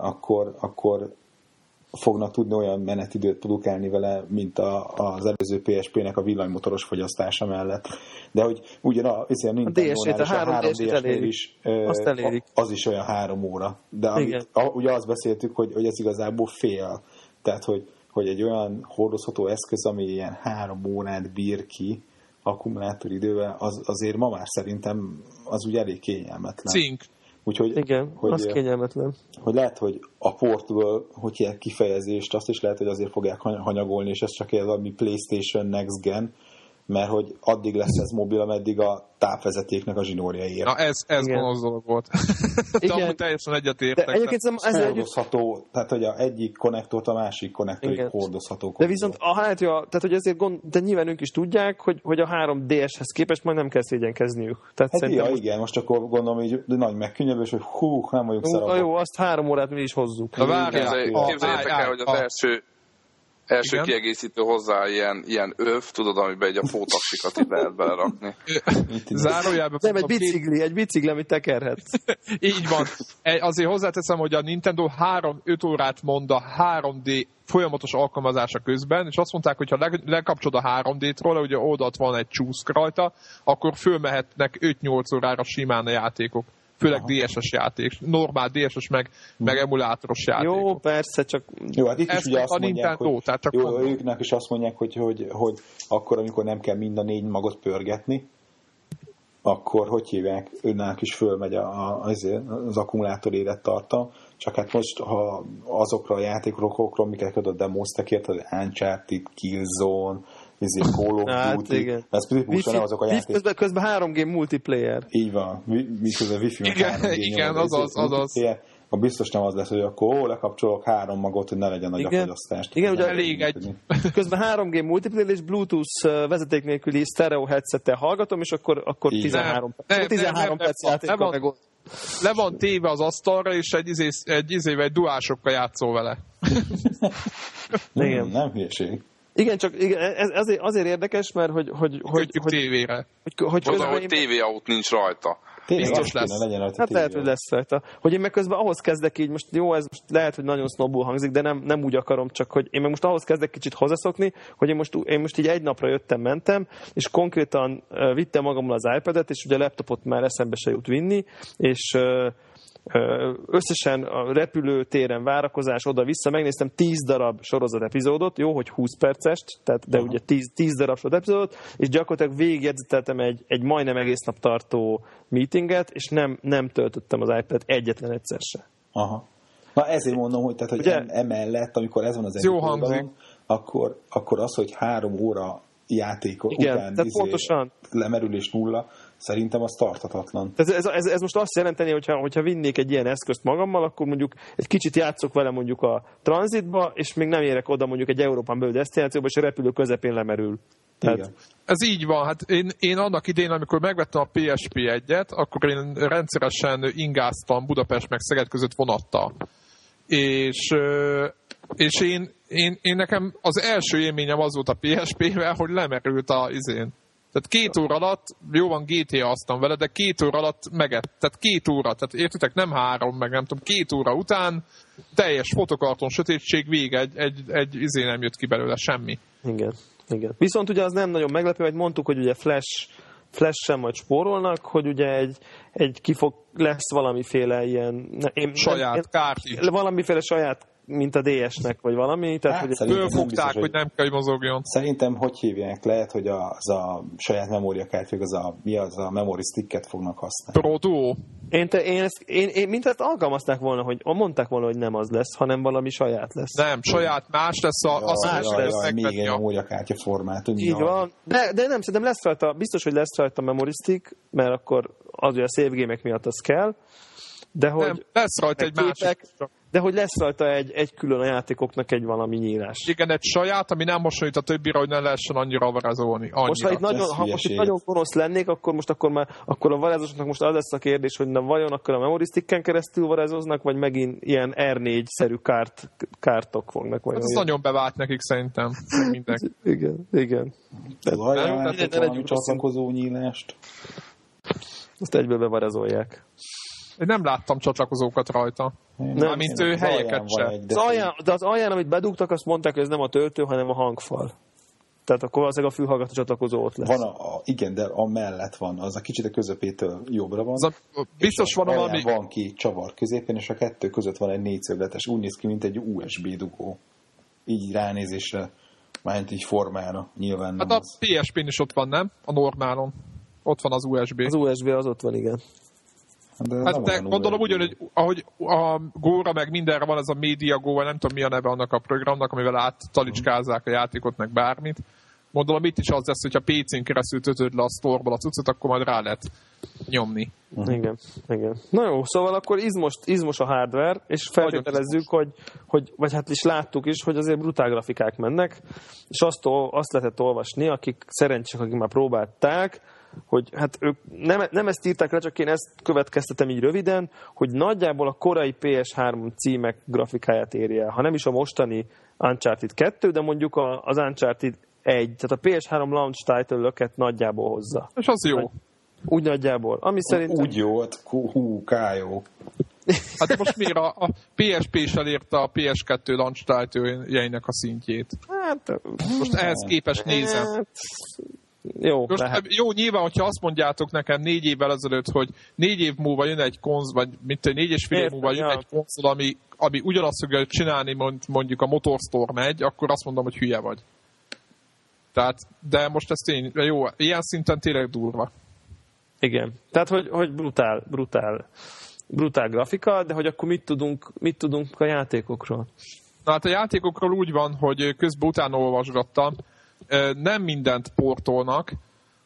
Speaker 1: akkor, akkor fognak tudni olyan menetidőt produkálni vele, mint a, az előző PSP-nek a villanymotoros fogyasztása mellett. De hogy ugyan a, a Nintendo-nál
Speaker 3: a
Speaker 1: is, a
Speaker 3: 3DS-ét
Speaker 1: 3DS-nél
Speaker 3: elérik.
Speaker 1: is az is olyan három óra. De amit,
Speaker 3: Igen.
Speaker 1: a, ugye azt beszéltük, hogy, hogy ez igazából fél. Tehát, hogy, hogy egy olyan hordozható eszköz, ami ilyen három órát bír ki akkumulátoridővel, az, azért ma már szerintem az úgy elég kényelmetlen.
Speaker 4: Cink.
Speaker 1: Úgyhogy,
Speaker 3: Igen,
Speaker 1: hogy,
Speaker 3: az kényelmetlen.
Speaker 1: hogy lehet, hogy a portable, hogy ilyen kifejezést, azt is lehet, hogy azért fogják hany- hanyagolni, és ez csak egy valami PlayStation Next Gen, mert hogy addig lesz ez mobil, ameddig a tápvezetéknek a zsinórja ér.
Speaker 4: Na ez, ez
Speaker 3: Igen.
Speaker 4: gonosz dolog volt. De
Speaker 3: Igen.
Speaker 4: amúgy teljesen
Speaker 3: De
Speaker 4: egyetértek.
Speaker 3: egyébként szerintem ezzel együtt
Speaker 1: hordozható, tehát hogy a egyik konnektort a másik konnektorig hordozható.
Speaker 3: De viszont a hát, ja, tehát hogy ezért gond, de nyilván ők is tudják, hogy, hogy a 3DS-hez képest majd nem kell szégyenkezniük. Tehát
Speaker 1: Hát ja,
Speaker 3: most,
Speaker 1: igen, most akkor gondolom, hogy de nagy megkönnyebbés, hogy hú, nem vagyunk szarabok.
Speaker 3: jó, azt három órát mi is hozzuk.
Speaker 4: Na a-
Speaker 2: Képzeljétek el, hogy az első, első
Speaker 4: Igen.
Speaker 2: kiegészítő hozzá ilyen, ilyen öv, tudod, amiben egy a fótaksikat így lehet
Speaker 1: itt,
Speaker 4: Zárójelben
Speaker 3: Nem, egy
Speaker 4: mondom, két-
Speaker 3: bicikli, egy bicikli, amit tekerhetsz.
Speaker 4: Így van. E- Azért hozzáteszem, hogy a Nintendo 3-5 órát mond a 3D folyamatos alkalmazása közben, és azt mondták, hogy ha le- lekapcsolod a 3D-t róla, ugye oldalt van egy csúszk rajta, akkor fölmehetnek 5-8 órára simán a játékok. Főleg DSS játék, normál DSS meg, meg emulátoros játékok.
Speaker 3: Jó, persze, csak
Speaker 1: jó, hát itt is ugye azt
Speaker 4: a
Speaker 1: mondják,
Speaker 4: Nintendo,
Speaker 1: hogy
Speaker 4: tehát csak
Speaker 1: jó,
Speaker 4: mondom.
Speaker 1: őknek is azt mondják, hogy, hogy, hogy akkor, amikor nem kell mind a négy magot pörgetni, akkor hogy hívják, önnek is fölmegy a, a, azért az akkumulátor élettartam, csak hát most, ha azokra a játékokról, amiket a demoztak, érted, Uncharted, Killzone, ezért Call of
Speaker 3: Hát,
Speaker 1: Duty,
Speaker 3: igen.
Speaker 1: ez tipikusan azok a
Speaker 3: wifi,
Speaker 1: játék.
Speaker 3: közben, közben 3G multiplayer.
Speaker 1: Így van, mi, miközben wifi
Speaker 4: Igen,
Speaker 1: 3G
Speaker 4: igen,
Speaker 1: nyomod,
Speaker 4: azaz,
Speaker 1: ezért
Speaker 4: azaz.
Speaker 1: akkor biztos nem az lesz, hogy akkor ó, lekapcsolok három magot, hogy ne legyen nagy
Speaker 3: Igen.
Speaker 1: a fogyasztást.
Speaker 3: Igen, ugye
Speaker 4: elég egy-.
Speaker 3: Közben 3G multiplayer és Bluetooth vezeték nélküli stereo headsettel hallgatom, és akkor, akkor
Speaker 1: Így.
Speaker 3: 13,
Speaker 4: Nem, nem,
Speaker 3: 13
Speaker 4: nem,
Speaker 3: perc játékkal megold.
Speaker 4: Le van téve az asztalra, és egy, izé, egy izével, egy duásokkal játszol vele.
Speaker 1: Nem, nem hülyeség.
Speaker 3: Igen, csak igen, ez azért, azért érdekes, mert hogy, hogy, hogy, hogy,
Speaker 4: tévére.
Speaker 3: hogy, hogy
Speaker 2: Oda, hogy
Speaker 3: én,
Speaker 2: TV nincs rajta.
Speaker 1: Tényleg
Speaker 4: Biztos
Speaker 1: azt kéne
Speaker 4: lesz.
Speaker 1: legyen rajta
Speaker 3: Hát lehet,
Speaker 1: tévé.
Speaker 3: hogy lesz rajta. Hogy én meg közben ahhoz kezdek így, most jó, ez most lehet, hogy nagyon sznobul hangzik, de nem, nem úgy akarom, csak hogy én meg most ahhoz kezdek kicsit hozzászokni, hogy én most, én most így egy napra jöttem, mentem, és konkrétan uh, vittem magammal az iPad-et, és ugye a laptopot már eszembe se jut vinni, és uh, összesen a repülőtéren várakozás oda-vissza, megnéztem 10 darab sorozat epizódot, jó, hogy 20 percest, tehát, de
Speaker 1: Aha.
Speaker 3: ugye 10, 10 darab sorozat epizódot, és gyakorlatilag végigjegyzeteltem egy, egy majdnem egész nap tartó meetinget, és nem, nem töltöttem az iPad egyetlen egyszer se.
Speaker 1: Aha. Na ezért mondom, hogy, tehát, hogy
Speaker 3: Ugye?
Speaker 1: em, emellett, amikor ez van az egyik
Speaker 4: hangzik.
Speaker 1: oldalon, akkor, akkor az, hogy három óra játék
Speaker 3: Igen,
Speaker 1: után
Speaker 3: tehát pontosan.
Speaker 1: lemerülés nulla, szerintem az tartatatlan.
Speaker 3: Ez, ez, ez, ez most azt jelenteni, hogyha, hogyha vinnék egy ilyen eszközt magammal, akkor mondjuk egy kicsit játszok vele mondjuk a tranzitba, és még nem érek oda mondjuk egy Európán belül destinációba, és a repülő közepén lemerül. Tehát,
Speaker 1: Igen.
Speaker 4: Ez így van. Hát én, én annak idén, amikor megvettem a PSP 1-et, akkor én rendszeresen ingáztam Budapest meg Szeged között vonattal. És, és én, én, én, nekem az első élményem az volt a PSP-vel, hogy lemerült a izén. Tehát két óra alatt, jó van GTA aztam vele, de két óra alatt megett. Tehát két óra, tehát értitek, nem három, meg nem tudom, két óra után teljes fotokarton sötétség, vége, egy, egy, egy izé nem jött ki belőle semmi.
Speaker 3: igen, igen. Viszont ugye az nem nagyon meglepő, hogy mondtuk, hogy ugye Flash Flash sem majd spórolnak, hogy ugye egy, egy kifog, lesz valamiféle ilyen... Én,
Speaker 4: Saját,
Speaker 3: én,
Speaker 4: kártya.
Speaker 3: valamiféle saját, mint a DS-nek, vagy valami. Tehát,
Speaker 1: Hát,
Speaker 3: hogy
Speaker 4: Fölfogták, hogy nem kell, hogy mozogjon.
Speaker 1: Szerintem hogy hívják? Lehet, hogy az a saját memóriakártyák, az a, mi az a memory sticket fognak használni.
Speaker 4: Pro Duo.
Speaker 3: Én, te, én, ezt, én, én mint ezt alkalmazták volna, hogy mondták volna, hogy nem az lesz, hanem valami saját lesz.
Speaker 4: Nem, saját más lesz, a, azt
Speaker 3: más
Speaker 4: más
Speaker 3: lesz,
Speaker 4: lesz
Speaker 1: még egy memóriakártya formátum.
Speaker 3: Így van. De, de nem, szerintem lesz rajta, biztos, hogy lesz rajta memory stick, mert akkor az, hogy a save miatt az kell, de hogy,
Speaker 4: nem, lesz rajta egy
Speaker 3: meg
Speaker 4: másik.
Speaker 3: De hogy lesz rajta egy, egy külön a játékoknak egy valami nyílás.
Speaker 4: Igen, egy saját, ami nem hasonlít a többire, hogy ne lehessen annyira varázolni. Annyira.
Speaker 3: Most, ha itt, nagyon, ha most itt nagyon gonosz lennék, akkor most akkor már akkor a varázsosnak most az lesz a kérdés, hogy na vajon akkor a memory sticken keresztül varázsoznak, vagy megint ilyen R4-szerű kárt, kártok fognak majd.
Speaker 4: Hát ez nagyon bevált nekik szerintem. Mindenki.
Speaker 3: Igen, igen.
Speaker 1: Az alján
Speaker 4: nem,
Speaker 1: látok
Speaker 3: ne
Speaker 1: valami
Speaker 3: legyünk rossz
Speaker 1: csatlakozó nyílást.
Speaker 3: Azt egyből bevarázolják.
Speaker 4: Én nem láttam csatlakozókat rajta.
Speaker 1: Nem,
Speaker 4: Mármint ő
Speaker 1: az
Speaker 4: helyeket
Speaker 1: alján
Speaker 4: se.
Speaker 1: van egy,
Speaker 3: Az alján, de az alján, amit bedugtak, azt mondták, hogy ez nem a töltő, hanem a hangfal. Tehát akkor valószínűleg a fülhallgató csatlakozó ott lesz.
Speaker 1: Van a, a, igen, de a mellett van, az a kicsit a közepétől jobbra van.
Speaker 4: Az a, biztos van
Speaker 1: Alján
Speaker 4: valami...
Speaker 1: van ki csavar középen, és a kettő között van egy négyszögletes, úgy néz ki, mint egy USB dugó. Így ránézésre, mármint így formára, nyilván nem
Speaker 4: Hát a
Speaker 1: az.
Speaker 4: PSP-n is ott van, nem? A normálon. Ott van az USB.
Speaker 3: Az USB az ott van, igen.
Speaker 1: De
Speaker 4: Hát de gondolom ugyanúgy, ahogy a Góra meg mindenre van ez a Media Go, nem tudom mi a neve annak a programnak, amivel áttalicskázzák a játékot, meg bármit. Gondolom itt is az lesz, hogyha PC-n keresztül töltöd le a store a cuccot, akkor majd rá lehet nyomni.
Speaker 3: Igen, igen. Na jó, szóval akkor izmos, izmos a hardware, és feltételezzük, hogy, hogy, vagy hát is láttuk is, hogy azért brutál grafikák mennek, és azt, azt lehetett olvasni, akik szerencsések, akik már próbálták, hogy hát ők nem, nem ezt írták le, csak én ezt következtetem így röviden, hogy nagyjából a korai PS3 címek grafikáját érje el. Ha nem is a mostani Uncharted 2, de mondjuk a, az Uncharted 1, tehát a PS3 launch title-öket nagyjából hozza.
Speaker 4: És az jó.
Speaker 3: Úgy nagyjából. Ami szerintem...
Speaker 1: Úgy jó, hát hú, kájó.
Speaker 4: Hát de most miért a, a PSP is elérte a PS2 launch title-jeinek a szintjét?
Speaker 3: Hát,
Speaker 4: Most ehhez képest nézem.
Speaker 3: Hát, jó,
Speaker 4: Most
Speaker 3: lehet.
Speaker 4: jó, nyilván, hogyha azt mondjátok nekem négy évvel ezelőtt, hogy négy év múlva jön egy konz, vagy mit tudom, négy és fél év múlva jön
Speaker 3: ja.
Speaker 4: egy konzol, ami, ami ugyanazt fogja csinálni, mond, mondjuk a Motorstore megy, akkor azt mondom, hogy hülye vagy. Tehát, de most ez tény, jó, ilyen szinten tényleg durva.
Speaker 3: Igen. Tehát, hogy, hogy brutál, brutál, brutál grafika, de hogy akkor mit tudunk, mit tudunk a játékokról?
Speaker 4: Na hát a játékokról úgy van, hogy közben utána olvasgattam, nem mindent portolnak,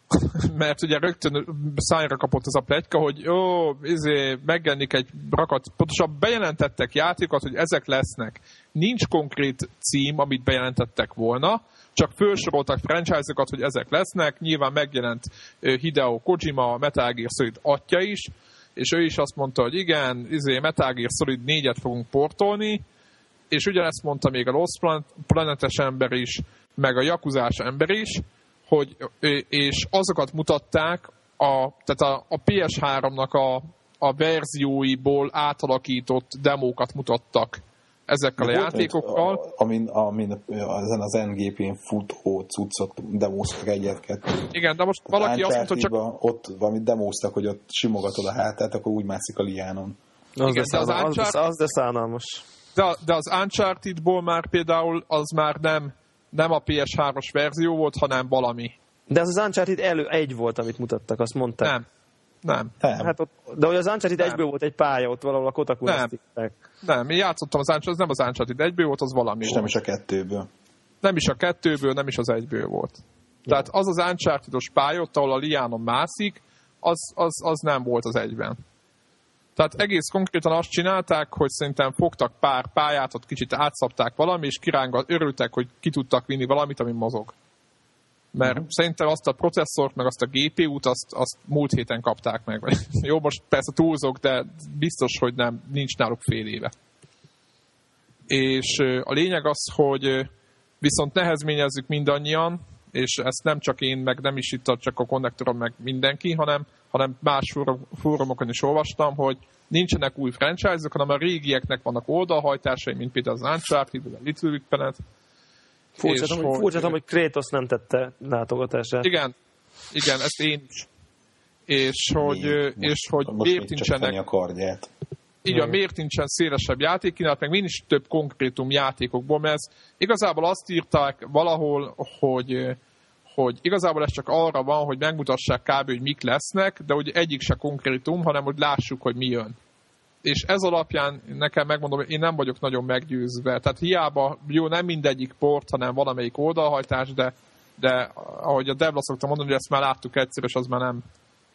Speaker 4: mert ugye rögtön szájra kapott az a pletyka, hogy jó, izé, megjelenik egy rakat, pontosan bejelentettek játékokat, hogy ezek lesznek. Nincs konkrét cím, amit bejelentettek volna, csak felsoroltak franchise-okat, hogy ezek lesznek. Nyilván megjelent Hideo Kojima, a Metal Gear Solid atya is, és ő is azt mondta, hogy igen, izé, Metal Gear Solid 4-et fogunk portolni, és ugyanezt mondta még a Lost Planet- Planetes ember is, meg a Jakuzás ember is, hogy, és azokat mutatták, a, tehát a, a PS3-nak a, a verzióiból átalakított demókat mutattak ezekkel a játékokkal.
Speaker 1: A, amin, amin ezen az NGP-n futó cuccot demóztak egyet-kettőt.
Speaker 4: Igen, de most valaki azt mondta, csak...
Speaker 1: Ott valamit demóztak, hogy ott simogatod a hátát, akkor úgy mászik a liánon.
Speaker 3: Az, Igen, de, az, az, Uncharted... az, az de szánalmas.
Speaker 4: De, de az Uncharted-ból már például az már nem, nem a PS3-os verzió volt, hanem valami.
Speaker 3: De az az Uncharted elő egy volt, amit mutattak, azt mondták.
Speaker 4: Nem. Nem.
Speaker 3: nem. Hát ott, de hogy az Uncharted egyből volt egy pálya, ott valahol a kotaku
Speaker 4: Nem. Nem, én játszottam az Uncharted, nem az Uncharted egyből volt, az valami
Speaker 1: És
Speaker 4: volt.
Speaker 1: nem is a kettőből.
Speaker 4: Nem is a kettőből, nem is az egyből volt. Ja. Tehát az az Uncharted-os pálya, ott, ahol a liánon mászik, az, az, az nem volt az egyben. Tehát egész konkrétan azt csinálták, hogy szerintem fogtak pár pályát, ott kicsit átszapták valami, és kirángat, örültek, hogy ki tudtak vinni valamit, ami mozog. Mert uh-huh. szerintem azt a processzort, meg azt a GPU-t, azt, azt múlt héten kapták meg. Jó, most persze túlzok, de biztos, hogy nem, nincs náluk fél éve. És a lényeg az, hogy viszont nehezményezzük mindannyian, és ezt nem csak én, meg nem is itt csak a konnektorom, meg mindenki, hanem, hanem más fórumokon is olvastam, hogy nincsenek új franchise-ok, hanem a régieknek vannak oldalhajtásai, mint például az Uncharted, a Little Big Planet,
Speaker 3: Furcsátom, hogy, furcsátom, hogy Kratos nem tette látogatását.
Speaker 4: Igen, igen, ezt én is. És hogy,
Speaker 1: Most,
Speaker 4: és hogy
Speaker 1: most
Speaker 4: miért nincsenek...
Speaker 1: a kardját.
Speaker 4: Igen, miért nincsen szélesebb játékkínálat, meg mindig több konkrétum játékokból, mert ez igazából azt írták valahol, hogy, hogy igazából ez csak arra van, hogy megmutassák kb. hogy mik lesznek, de hogy egyik se konkrétum, hanem hogy lássuk, hogy mi jön és ez alapján nekem megmondom, hogy én nem vagyok nagyon meggyőzve. Tehát hiába, jó, nem mindegyik port, hanem valamelyik oldalhajtás, de, de ahogy a Devla szokta mondani, hogy ezt már láttuk egyszer, és az már nem,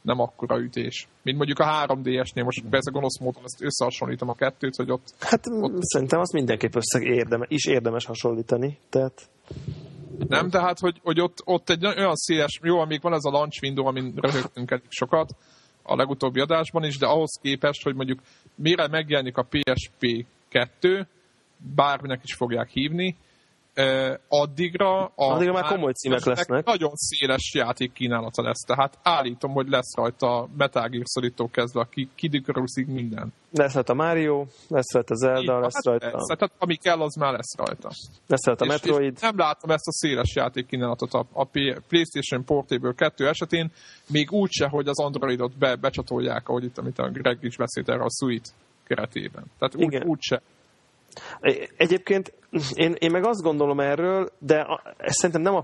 Speaker 4: nem akkora ütés. Mint mondjuk a 3DS-nél, most persze gonosz módon ezt összehasonlítom a kettőt, hogy ott...
Speaker 3: Hát ott... szerintem azt mindenképp össze érdeme, is érdemes hasonlítani, tehát...
Speaker 4: Nem, de hát, hogy, hogy ott, ott egy olyan széles, jó, amíg van ez a launch window, amin röhögtünk elég sokat, a legutóbbi adásban is, de ahhoz képest, hogy mondjuk mire megjelenik a PSP 2, bárminek is fogják hívni, addigra a
Speaker 3: addigra már komoly címek lesznek.
Speaker 4: Nagyon széles játék kínálata lesz, tehát állítom, hogy lesz rajta Metal Gear Solid-tól kezdve a Kid minden.
Speaker 3: Lesz rajta Mario, lesz rajta Zelda, lesz hát rajta...
Speaker 4: Lesz, tehát ami kell, az már lesz rajta.
Speaker 3: Lesz rajta és, Metroid.
Speaker 4: És nem látom ezt a széles játék kínálatot a, a PlayStation Portable 2 esetén, még úgyse, hogy az Androidot be, becsatolják, ahogy itt, amit a Greg is beszélt erre a Suite keretében. Tehát úgy, úgyse.
Speaker 3: Egyébként én, én meg azt gondolom erről, de ez szerintem nem a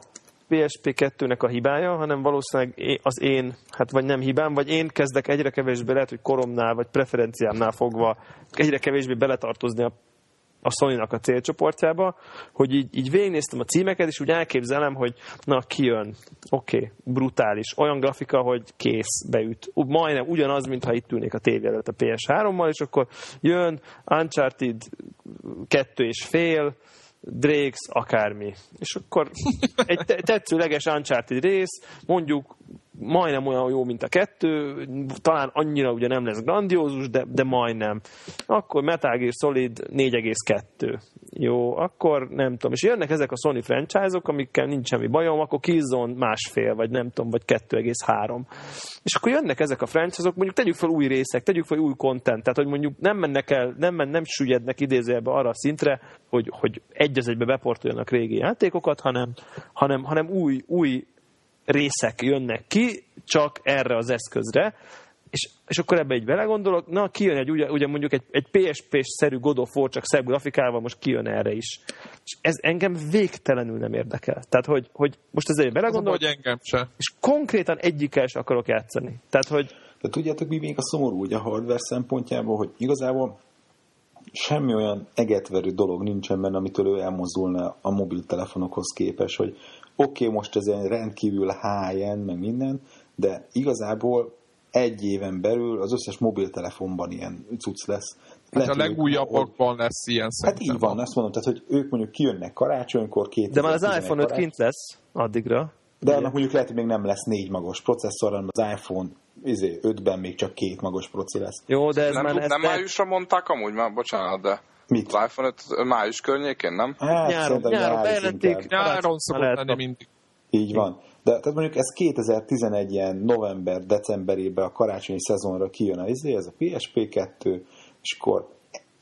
Speaker 3: PSP2-nek a hibája, hanem valószínűleg az én, hát vagy nem hibám, vagy én kezdek egyre kevésbé, lehet, hogy koromnál, vagy preferenciámnál fogva egyre kevésbé beletartozni a a sony a célcsoportjába, hogy így, így végignéztem a címeket, és úgy elképzelem, hogy na, kijön, oké, okay, brutális, olyan grafika, hogy kész, beüt. Majdnem ugyanaz, mintha itt ülnék a tévé előtt a PS3-mal, és akkor jön Uncharted kettő és fél, Drakes, akármi. És akkor egy tetszőleges Uncharted rész, mondjuk majdnem olyan jó, mint a kettő, talán annyira ugye nem lesz grandiózus, de, de majdnem. Akkor Metal Gear Solid 4,2. Jó, akkor nem tudom. És jönnek ezek a Sony franchise-ok, amikkel nincs semmi bajom, akkor Killzone másfél, vagy nem tudom, vagy 2,3. És akkor jönnek ezek a franchise-ok, mondjuk tegyük fel új részek, tegyük fel új content, tehát hogy mondjuk nem mennek el, nem, men, nem süllyednek idézőjelbe arra a szintre, hogy, hogy egy az egybe beportoljanak régi játékokat, hanem, hanem, hanem új, új részek jönnek ki, csak erre az eszközre, és, és akkor ebbe egy belegondolok, na kijön egy, ugye, ugye mondjuk egy, egy PSP-szerű God of War, csak szebb grafikával most kijön erre is. És ez engem végtelenül nem érdekel. Tehát, hogy, hogy most ezért belegondolok,
Speaker 4: hogy engem se.
Speaker 3: és konkrétan egyikkel sem akarok játszani. Tehát, hogy...
Speaker 1: De tudjátok, mi még a szomorú ugye a hardware szempontjából, hogy igazából semmi olyan egetverő dolog nincsen benne, amitől ő elmozdulna a mobiltelefonokhoz képes, hogy oké, okay, most ez egy rendkívül high-end, meg minden, de igazából egy éven belül az összes mobiltelefonban ilyen cucc lesz.
Speaker 4: Hát a legújabbakban lesz ilyen
Speaker 1: Hát így van, azt mondom, tehát, hogy ők mondjuk kijönnek karácsonykor, két
Speaker 3: De már az iPhone 5 kint lesz addigra.
Speaker 1: De annak mondjuk lehet, hogy még nem lesz négy magos processzor, hanem az iPhone izé, 5-ben még csak két magos proci lesz.
Speaker 3: Jó, de ez
Speaker 2: nem,
Speaker 3: már...
Speaker 2: Nem, nem májusra mondták amúgy már, bocsánat, de...
Speaker 1: Mit?
Speaker 2: Az iPhone 5 május környékén, nem?
Speaker 3: Hát, nyáron, nyáron bejelentik.
Speaker 4: Nyáron szokott lenni mindig.
Speaker 1: Így van. De tehát mondjuk ez 2011 ilyen november, decemberében a karácsonyi szezonra kijön a izé, ez a PSP2, és akkor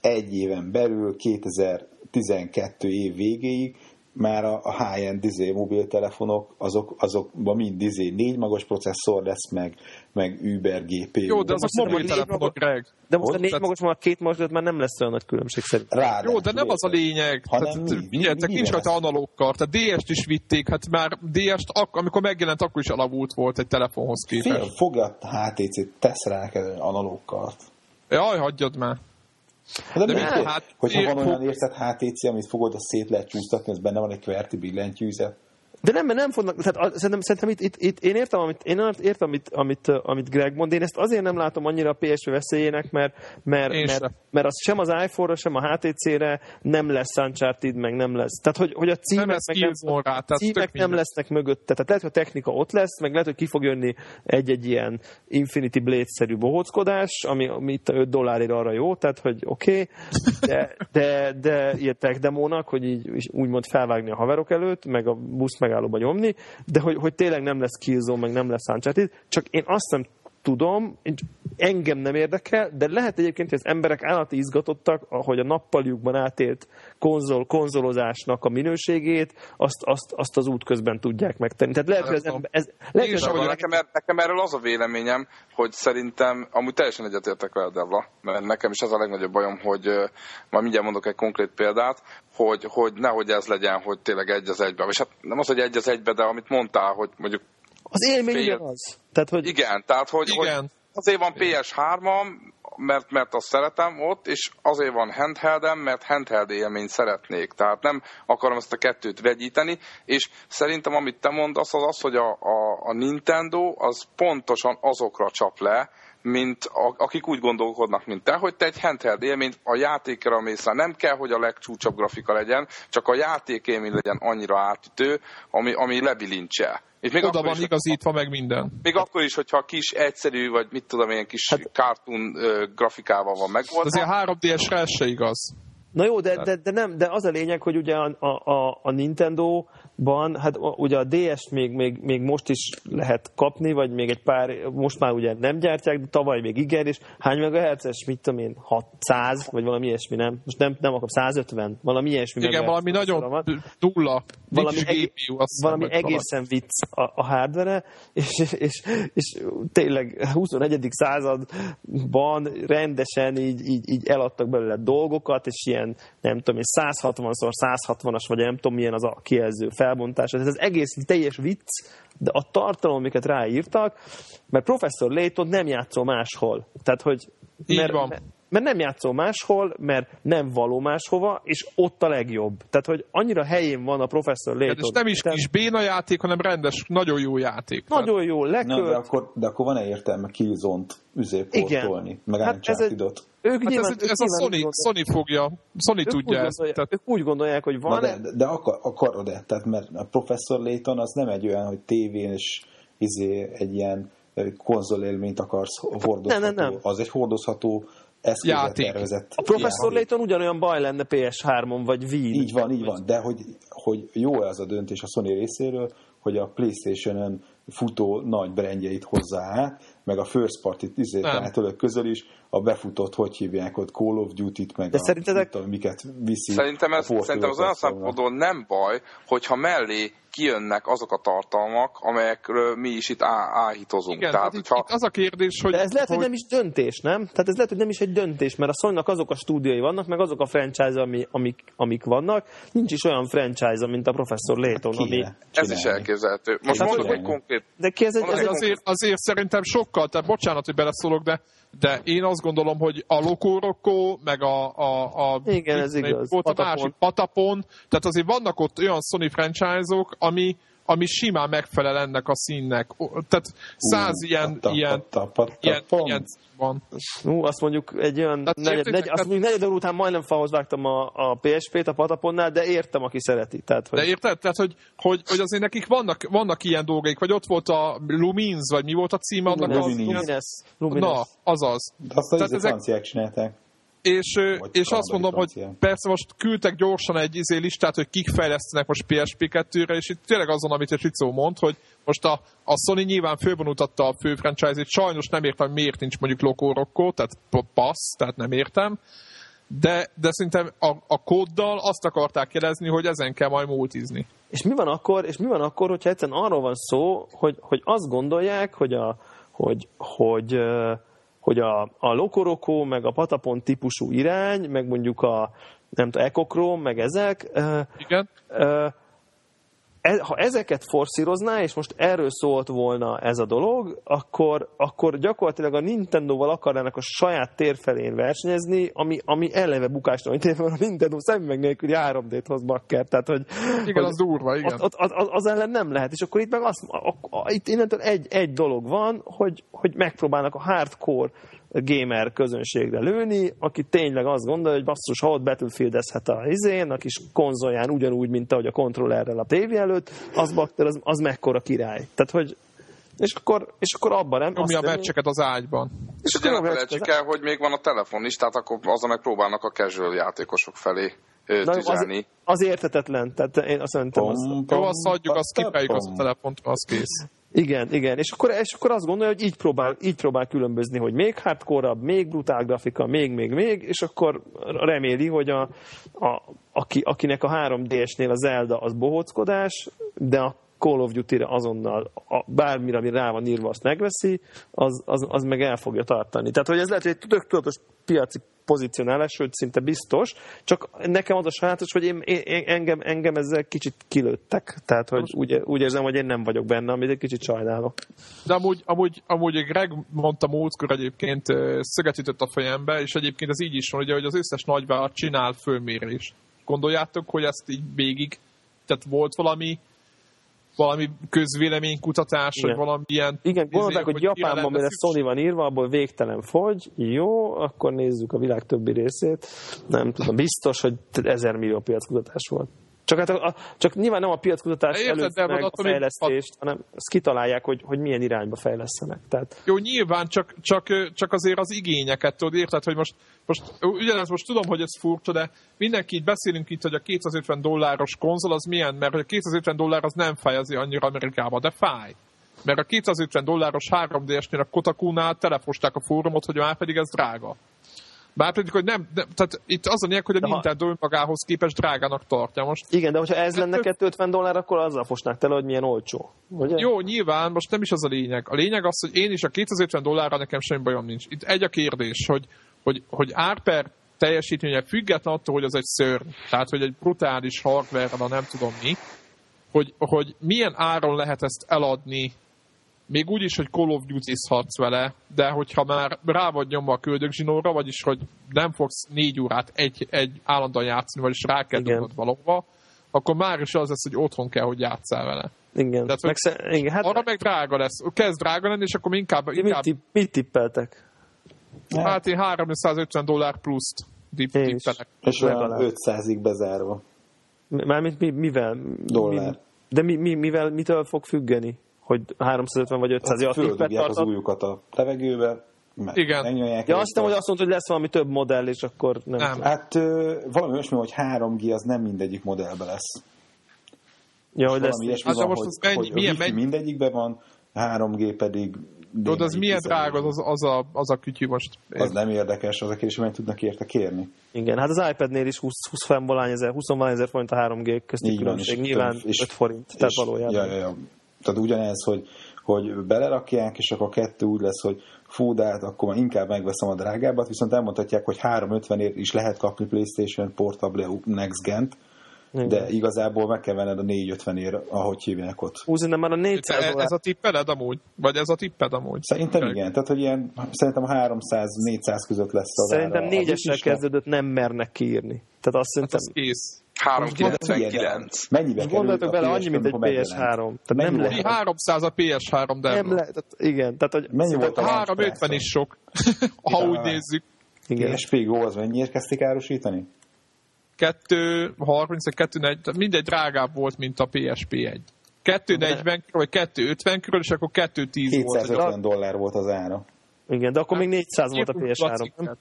Speaker 1: egy éven belül 2012 év végéig már a, a high-end izé, mobiltelefonok, azok, azokban mind izé, négy magas processzor lesz, meg, meg Uber GPU.
Speaker 4: Jó, de azok mobiltelefonok, Greg.
Speaker 3: De most a négy magas, a két magas, már nem lesz olyan nagy különbség szerintem.
Speaker 1: Ráadásul
Speaker 4: Jó, de nem az a lényeg.
Speaker 1: Hanem
Speaker 4: Tehát, nincs rajta kart. Tehát DS-t is vitték, hát már DS-t, ak- amikor megjelent, akkor is alavult volt egy telefonhoz
Speaker 1: Fél,
Speaker 4: képest.
Speaker 1: fogja a HTC-t, tesz rá kart.
Speaker 4: Jaj, hagyjad már.
Speaker 1: De,
Speaker 4: De
Speaker 1: de
Speaker 4: mi-
Speaker 1: mi,
Speaker 4: hát,
Speaker 1: hogyha van olyan érzet HTC, amit fogod, azt szét lehet csúsztatni, az benne van egy QWERTY billentyűzet.
Speaker 3: De nem, mert nem fognak, tehát szerintem, szerintem itt, itt, itt, én értem, amit, én értem, amit, amit, amit Greg mond, én ezt azért nem látom annyira a PSV veszélyének, mert, mert,
Speaker 4: Én
Speaker 3: mert,
Speaker 4: sem.
Speaker 3: mert az sem az iPhone-ra, sem a HTC-re nem lesz Uncharted, meg nem lesz. Tehát, hogy, hogy a
Speaker 4: Nem
Speaker 3: címek,
Speaker 4: lesz
Speaker 3: meg nem,
Speaker 4: rá, tehát
Speaker 3: címek nem lesznek mögötte. Tehát lehet, hogy a technika ott lesz, meg lehet, hogy ki fog jönni egy-egy ilyen Infinity Blade-szerű bohóckodás, ami, ami itt 5 dollárért arra jó, tehát, hogy oké, okay, de, de, de ilyen tech demónak, hogy így úgymond felvágni a haverok előtt, meg a busz megállóba nyomni, de hogy, hogy tényleg nem lesz Killzone, meg nem lesz Uncharted, csak én azt nem tudom, engem nem érdekel, de lehet egyébként, hogy az emberek állati izgatottak, hogy a nappaljukban átélt konzol, konzolozásnak a minőségét, azt, azt, azt az út közben tudják megtenni. Tehát lehet, hogy az ember, ez, lehet,
Speaker 4: Én
Speaker 3: hogy
Speaker 2: Nekem, er, nekem erről az a véleményem, hogy szerintem, amúgy teljesen egyetértek veled, Devla, mert nekem is ez a legnagyobb bajom, hogy majd mindjárt mondok egy konkrét példát, hogy, hogy nehogy ez legyen, hogy tényleg egy az egybe. És hát nem az, hogy egy az egybe, de amit mondtál, hogy mondjuk
Speaker 3: az élmény
Speaker 2: fél-
Speaker 3: ugyanaz. Tehát, hogy
Speaker 2: igen, tehát hogy, hogy
Speaker 4: Igen.
Speaker 2: azért van PS3-am, mert, mert azt szeretem ott, és azért van handheldem, mert handheld élményt szeretnék. Tehát nem akarom ezt a kettőt vegyíteni, és szerintem amit te mondasz, az az, hogy a, a, a Nintendo az pontosan azokra csap le, mint a, akik úgy gondolkodnak, mint te, hogy te egy handheld élményt a játékra mész rá. Nem kell, hogy a legcsúcsabb grafika legyen, csak a játékélmény legyen annyira átütő, ami, ami lebilincsel. És még
Speaker 4: Oda
Speaker 2: akkor
Speaker 4: van
Speaker 2: is,
Speaker 4: igazítva meg minden.
Speaker 2: még akkor is, hogyha kis, egyszerű, vagy mit tudom, ilyen kis hát, cartoon ö, grafikával van megoldva.
Speaker 4: azért a 3DS-re ez se igaz.
Speaker 3: Na jó, de, de, de, nem, de az a lényeg, hogy ugye a, a, a, a Nintendo-ban, hát a- ugye a DS-t még, még, még most is lehet kapni, vagy még egy pár, most már ugye nem gyártják, de tavaly még igen, és hány megahertzes, mit tudom én, 600, vagy valami ilyesmi, nem? Most nem, nem akarom, 150, valami ilyesmi
Speaker 4: Igen, valami nagyon nulla.
Speaker 3: valami,
Speaker 4: GPU,
Speaker 3: valami egészen vicc a, a hardware és, és, és tényleg 21. században rendesen így, így, így eladtak belőle dolgokat, és ilyen, nem tudom én, 160-szor 160-as, vagy nem tudom milyen az a kijelző felbontása. Ez az egész teljes vicc, de a tartalom, amiket ráírtak, mert professzor Layton nem játszol máshol. Tehát, hogy
Speaker 4: Így
Speaker 3: mert,
Speaker 4: van.
Speaker 3: Mert- nem játszol máshol, mert nem való máshova, és ott a legjobb. Tehát, hogy annyira helyén van a professzor Layton.
Speaker 4: És nem is
Speaker 3: Tehát
Speaker 4: kis béna játék, hanem rendes, nagyon jó játék.
Speaker 3: Nagyon jó,
Speaker 1: Na, de
Speaker 3: lekölt.
Speaker 1: akkor, de akkor van-e értelme Killzone-t üzéportolni, meg
Speaker 3: Hát ez egy-? Ők
Speaker 4: Hát ez,
Speaker 3: nyilván,
Speaker 4: ez
Speaker 3: ők
Speaker 4: a
Speaker 3: nyilván
Speaker 4: Sony,
Speaker 3: gondolják-
Speaker 4: Sony fogja, Sony
Speaker 3: ők
Speaker 4: tudja
Speaker 3: úgy
Speaker 4: ezt.
Speaker 3: gondolják-
Speaker 4: Tehát,
Speaker 3: Ők úgy gondolják, hogy van
Speaker 1: de, de, de akar, akarod-e? Tehát mert a Professor Layton az nem egy olyan, hogy tévén és izé egy ilyen ö, konzolélményt akarsz hordozható.
Speaker 3: Nem, nem, nem.
Speaker 1: Az egy hordozható
Speaker 4: Játék.
Speaker 1: tervezett.
Speaker 3: A professzor. Layton ugyanolyan baj lenne PS3-on, vagy Wii.
Speaker 1: Így van, így van. De hogy, hogy jó az a döntés a Sony részéről, hogy a Playstation-ön futó nagy brandjeit hozzá át, meg a first party izé, önök közül is a befutott, hogy hívják ott, Call of Duty-t, meg
Speaker 3: De
Speaker 1: a,
Speaker 3: szerintetek-
Speaker 1: tudom, miket viszi.
Speaker 2: Szerintem, ez, szerintem az olyan szempontból nem baj, hogyha mellé kijönnek azok a tartalmak, amelyekről mi is itt á- áhítozunk.
Speaker 4: igen,
Speaker 2: Tehát,
Speaker 4: itt,
Speaker 2: hogyha,
Speaker 4: itt az a kérdés, hogy...
Speaker 3: De ez lehet, hogy nem is döntés, nem? Tehát ez lehet, hogy nem is egy döntés, mert a sony azok a stúdiói vannak, meg azok a franchise ami, amik, amik vannak. Nincs is olyan franchise mint a professzor Layton, ami...
Speaker 1: Kéne
Speaker 2: ez is elképzelhető. Most
Speaker 1: Hát,
Speaker 2: mondok
Speaker 1: hogy-
Speaker 2: egy konkrét
Speaker 3: De ki ez egy... Ez
Speaker 4: azért, azért szerintem sokkal, tehát bocsánat, hogy beleszólok, de, de én azt gondolom, hogy a Lokoroko, meg a, a, a
Speaker 3: Igen, ez igaz.
Speaker 4: Volt a
Speaker 3: Patapon.
Speaker 4: másik Patapon, tehát azért vannak ott olyan Sony franchise-ok, ami, ami simán megfelel ennek a színnek. Tehát száz ilyen,
Speaker 1: patta,
Speaker 4: ilyen,
Speaker 1: patta, patta,
Speaker 4: ilyen, ilyen van.
Speaker 3: Ú, azt mondjuk egy olyan
Speaker 4: Tehát
Speaker 3: negyed,
Speaker 4: értitek,
Speaker 3: negy,
Speaker 4: tehát-
Speaker 3: azt mondjuk negyed óra után majdnem falhoz vágtam a, a PSP-t a Pataponnál, de értem, aki szereti. Tehát, hogy...
Speaker 4: De érted? Tehát, hogy, hogy, hogy azért nekik vannak, vannak ilyen dolgaik, vagy ott volt a Lumines, vagy mi volt a címe annak?
Speaker 3: Lumines,
Speaker 4: az-
Speaker 1: Lumines.
Speaker 4: Na, azaz.
Speaker 1: De azt a
Speaker 4: Tehát
Speaker 1: izé
Speaker 4: ezek-
Speaker 1: franciák csinálták.
Speaker 4: És, és azt mondom, hogy persze most küldtek gyorsan egy izé listát, hogy kik fejlesztenek most PSP2-re, és itt tényleg azon, amit a Ricó mond, hogy most a, a Sony nyilván fővonutatta a fő franchise-ét, sajnos nem értem, miért nincs mondjuk Loco Rocco, tehát passz, tehát nem értem, de, de szerintem a, a kóddal azt akarták jelezni, hogy ezen kell majd multizni.
Speaker 3: És mi van akkor, és mi van akkor hogyha egyszerűen arról van szó, hogy, hogy azt gondolják, hogy a, hogy, hogy, hogy a, a Lokoroko, meg a Patapon típusú irány, meg mondjuk a nem tudom, Ecochrome, meg ezek,
Speaker 4: Igen
Speaker 3: e, ha ezeket forszírozná, és most erről szólt volna ez a dolog, akkor, akkor gyakorlatilag a Nintendo-val akarnának a saját térfelén versenyezni, ami, ami eleve bukásra, mint van a Nintendo szemüveg nélküli 3D-t hoz bakker. Tehát, hogy,
Speaker 4: igen,
Speaker 3: hogy
Speaker 4: az durva, igen.
Speaker 3: Az, az, az, az, ellen nem lehet. És akkor itt meg azt, a, a, itt innentől egy, egy dolog van, hogy, hogy megpróbálnak a hardcore gamer közönségre lőni, aki tényleg azt gondolja, hogy basszus, ha ott Battlefieldezhet a izén, a kis konzolján ugyanúgy, mint ahogy a kontrollerrel a tévé előtt, az bakter, az, az mekkora király. Tehát, hogy és akkor, és akkor abban nem...
Speaker 4: Nyomja a meccseket az ágyban.
Speaker 2: És, és ugye ne felejtsük el, hogy még van a telefon is, tehát akkor azon megpróbálnak a casual játékosok felé tüzelni.
Speaker 3: Az, az értetetlen, tehát én azt mondtam, az...
Speaker 4: Jó, azt adjuk, azt kipeljük az a telefont, az kész.
Speaker 3: Igen, igen. És akkor, és akkor azt gondolja, hogy így próbál, így próbál különbözni, hogy még hardcore még brutál grafika, még, még, még, és akkor reméli, hogy a, a, aki, akinek a 3DS-nél a Zelda az bohóckodás, de a Call of Duty-re azonnal a, bármire, ami rá van írva, azt megveszi, az, az, az meg el fogja tartani. Tehát, hogy ez lehet, hogy egy tök tudatos piaci pozícionálás, sőt, szinte biztos, csak nekem az a sajátos, hogy én, én, engem, engem ezzel kicsit kilőttek. Tehát, hogy úgy, úgy érzem, hogy én nem vagyok benne, amit egy kicsit sajnálok.
Speaker 4: De amúgy, amúgy, amúgy Greg mondta múltkor egyébként szöget ütött a fejembe, és egyébként ez így is van, ugye, hogy az összes nagyvállalat csinál fölmérést. Gondoljátok, hogy ezt így végig, tehát volt valami valami közvéleménykutatás, Igen. vagy valamilyen...
Speaker 3: Igen, gondolták, hogy, hogy Japánban, mire Sony van írva, abból végtelen fogy, jó, akkor nézzük a világ többi részét. Nem tudom, biztos, hogy ezer millió piackutatás volt. Csak, hát a, a, csak nyilván nem a piackutatás Érted, előtt meg a fejlesztést, a... hanem ezt kitalálják, hogy, hogy milyen irányba fejlesztenek. Tehát...
Speaker 4: Jó, nyilván, csak, csak, csak azért az igényeket tudod, érted, hogy most, most ugyanez most tudom, hogy ez furcsa, de mindenki így beszélünk itt, hogy a 250 dolláros konzol az milyen, mert a 250 dollár az nem fáj azért annyira Amerikában, de fáj. Mert a 250 dolláros 3D-esnél a Kotaku-nál telefosták a fórumot, hogy már pedig ez drága. Bár pedig, hogy nem, nem, tehát itt az a lényeg, hogy a de Nintendo ha... önmagához képest drágának tartja most.
Speaker 3: Igen, de hogyha ez lenne 250 dollár, akkor azzal fosnák tele, hogy milyen olcsó. Ugye?
Speaker 4: Jó, nyilván, most nem is az a lényeg. A lényeg az, hogy én is a 250 dollárra nekem semmi bajom nincs. Itt egy a kérdés, hogy, hogy, hogy árper teljesítménye független attól, hogy az egy szörny, tehát hogy egy brutális hardware nem tudom mi, hogy, hogy milyen áron lehet ezt eladni még úgy is, hogy Call of duty vele, de hogyha már rá vagy nyomva a köldögzsinóra, vagyis hogy nem fogsz négy órát egy, egy állandóan játszani, vagyis rá kell dobnod valahova, akkor már is az lesz, hogy otthon kell, hogy játszál vele.
Speaker 3: Igen. Tehát,
Speaker 4: meg, sze, igen hát, arra meg drága lesz. Kezd drága lenni, és akkor inkább... inkább
Speaker 3: mit, tipp, mit tippeltek?
Speaker 4: Hát én 350 dollár pluszt tippelek.
Speaker 1: És olyan 500-ig bezárva.
Speaker 3: Mármint mi, mivel?
Speaker 1: Dollár. Mi,
Speaker 3: de mi, mi, mivel, mitől fog függeni? Hogy 350 vagy 500 ja,
Speaker 1: tippet az újukat a levegőbe,
Speaker 4: igen.
Speaker 3: Ja, azt hiszem, hogy azt mondta, hogy lesz valami több modell, és akkor nem, nem.
Speaker 1: Hát ö, valami olyasmi, hogy 3G az nem mindegyik modellbe lesz.
Speaker 3: Ja, hogy lesz.
Speaker 1: Ilyesmi hát, van, most hogy, mennyi, hogy milyen, mennyi? mindegyikben van, 3G pedig
Speaker 4: jó, de az milyen drága az, az, a, az a kütyű most?
Speaker 1: Az nem érdekes, az a kérdés, hogy tudnak érte kérni.
Speaker 3: Igen, hát az iPad-nél is 20, 20 valány ezer, 20 ezer forint a 3G közti különbség, nyilván és, 5 forint, és, tehát valójában.
Speaker 1: Ja, ja, ja. Tehát ugyanez, hogy, hogy belerakják, és akkor a kettő úgy lesz, hogy fú, de hát akkor inkább megveszem a drágábbat, viszont elmondhatják, hogy 350 ért is lehet kapni PlayStation Portable Next Gent, igen. de igazából meg kell venned a 450 ér, ahogy hívják ott.
Speaker 3: Húzni nem már a 400
Speaker 4: ez, ez a tippeled amúgy? Vagy ez a tipped amúgy?
Speaker 1: Szerintem okay. igen, tehát hogy ilyen, szerintem a 300-400 között lesz az
Speaker 3: Szerintem négyessel kezdődött nem mernek kiírni. Tehát azt
Speaker 4: hát
Speaker 3: szerintem...
Speaker 4: az kész.
Speaker 2: 399.
Speaker 1: Mennyibe kerül
Speaker 3: Gondoltok bele, annyi, mint egy PS3. Tehát
Speaker 4: nem lehet. 300 a PS3 de
Speaker 3: Nem lehet, igen. Tehát, hogy
Speaker 4: Mennyi volt a 350 is sok, ha úgy nézzük.
Speaker 1: Igen. PSP Go az mennyiért kezdték árusítani?
Speaker 4: 230 240, mindegy drágább volt, mint a PSP 1. 240 vagy 250 körül, és akkor 210
Speaker 1: volt. 250 dollár volt az ára.
Speaker 3: Igen, de akkor még 400 volt a PS3.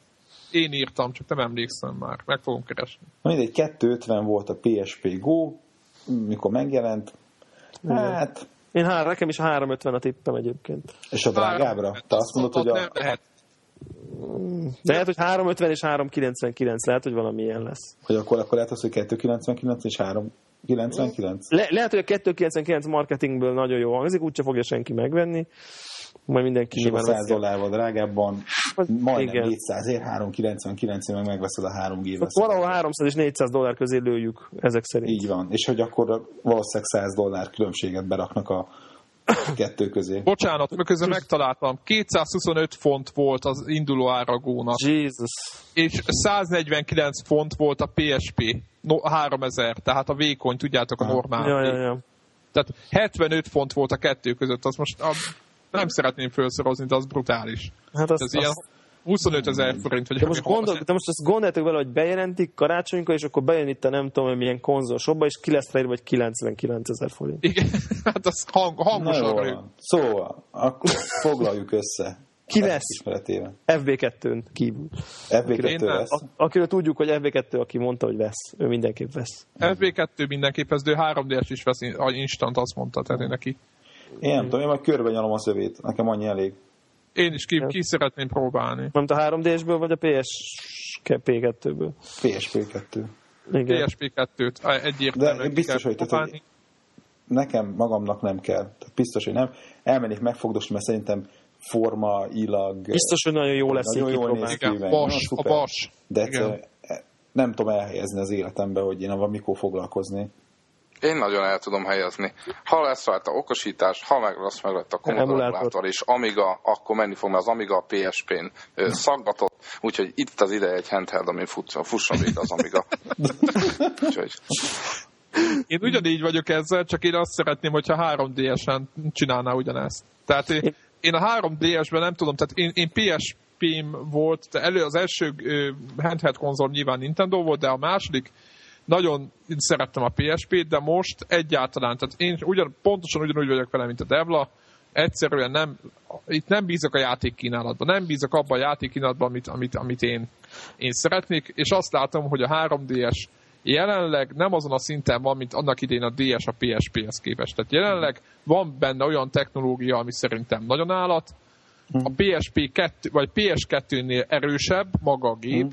Speaker 4: Én írtam, csak nem emlékszem már. Meg fogom keresni.
Speaker 1: Mindegy, 250 volt a PSP Go, mikor megjelent. Hát,
Speaker 3: Én hár, nekem is 350 a tippem egyébként.
Speaker 1: és a drágábbra? Te azt mondod, hogy
Speaker 4: Nem
Speaker 1: a...
Speaker 4: lehet.
Speaker 3: De lehet, hogy 350 és 399, lehet, hogy valami ilyen lesz.
Speaker 1: Hogy akkor, akkor lehet az, hogy 299 és 399?
Speaker 3: Le, lehet, hogy a 299 marketingből nagyon jó hangzik, úgyse fogja senki megvenni. Majd mindenki nyilván
Speaker 1: 100
Speaker 3: veszi.
Speaker 1: dollárval drágábban,
Speaker 3: Az-
Speaker 1: majdnem
Speaker 3: igen.
Speaker 1: 400 ér, 399 meg megveszed a 3 g
Speaker 3: valahol 300 és 400 dollár közé lőjük ezek szerint.
Speaker 1: Így van. És hogy akkor valószínűleg 100 dollár különbséget beraknak a kettő közé.
Speaker 4: Bocsánat, közben megtaláltam. 225 font volt az induló áragónak,
Speaker 3: Jesus.
Speaker 4: és 149 font volt a PSP. No, 3000, tehát a vékony, tudjátok, a normál.
Speaker 3: Ja, ja, ja.
Speaker 4: Tehát 75 font volt a kettő között, az most a, nem szeretném felszorozni, de az brutális.
Speaker 3: Hát az,
Speaker 4: Ez ilyen
Speaker 3: az,
Speaker 4: 25 ezer forint, vagy
Speaker 3: de most, gondol, de most azt gondoljátok vele, hogy bejelentik karácsonykor, és akkor bejön itt a nem tudom, hogy milyen konzolshopba, és ki lesz ráírva, vagy 99 ezer forint.
Speaker 4: Igen, hát az hang, hangosan.
Speaker 1: Szóval, akkor foglaljuk össze.
Speaker 3: Ki vesz?
Speaker 1: Ismeretében.
Speaker 3: FB2-n kívül.
Speaker 4: Én
Speaker 1: FB2
Speaker 4: nem.
Speaker 1: lesz.
Speaker 3: Akiről tudjuk, hogy FB2, aki mondta, hogy vesz. Ő mindenképp vesz.
Speaker 4: FB2 mindenképp, ez, de ő 3D-es is vesz, instant azt mondta tenni neki.
Speaker 1: Én nem tudom, én majd körbe nyalom a szövét. Nekem annyi elég.
Speaker 4: Én is ki, ki szeretném próbálni.
Speaker 3: Nem a 3D-sből, vagy a PSP2-ből.
Speaker 1: PSP2.
Speaker 3: Igen.
Speaker 4: PSP2-t egyértelműen
Speaker 1: De biztos, hogy- tehát,
Speaker 4: próbálni.
Speaker 1: Nekem magamnak nem kell. Tehát biztos, hogy nem. Elmennék megfogdosni, mert szerintem formailag
Speaker 3: Biztos, hogy nagyon jó lesz
Speaker 1: Nagyon jól néz ki.
Speaker 4: Igen,
Speaker 1: meg.
Speaker 4: vas,
Speaker 1: Na,
Speaker 4: a vas.
Speaker 1: de egyszerűen nem tudom elhelyezni az életembe, hogy én avval mikor foglalkozni.
Speaker 2: Én nagyon el tudom helyezni. Ha lesz rajta okosítás, ha meg lesz meg Commodore
Speaker 3: Emulátor.
Speaker 2: emulátor és Amiga, akkor menni fog, mert az Amiga a PSP-n ö, szaggatott, úgyhogy itt az ideje egy handheld, ami fut, fusson végig az Amiga. úgyhogy
Speaker 4: Én ugyanígy vagyok ezzel, csak én azt szeretném, hogyha 3DS-en csinálná ugyanezt. Tehát én, én a 3DS-ben nem tudom, tehát én, én PSP-m volt, de elő az első handheld konzol nyilván Nintendo volt, de a második nagyon szerettem a PSP-t, de most egyáltalán, tehát én ugyan, pontosan ugyanúgy vagyok vele, mint a Devla, egyszerűen nem, itt nem bízok a játékkínálatban, nem bízok abban a játékkínálatban, amit, amit, amit én, én szeretnék, és azt látom, hogy a 3DS jelenleg nem azon a szinten van, mint annak idén a DS a PSP-hez képest. Tehát jelenleg van benne olyan technológia, ami szerintem nagyon állat, a PSP 2, vagy PS2-nél erősebb maga a gép,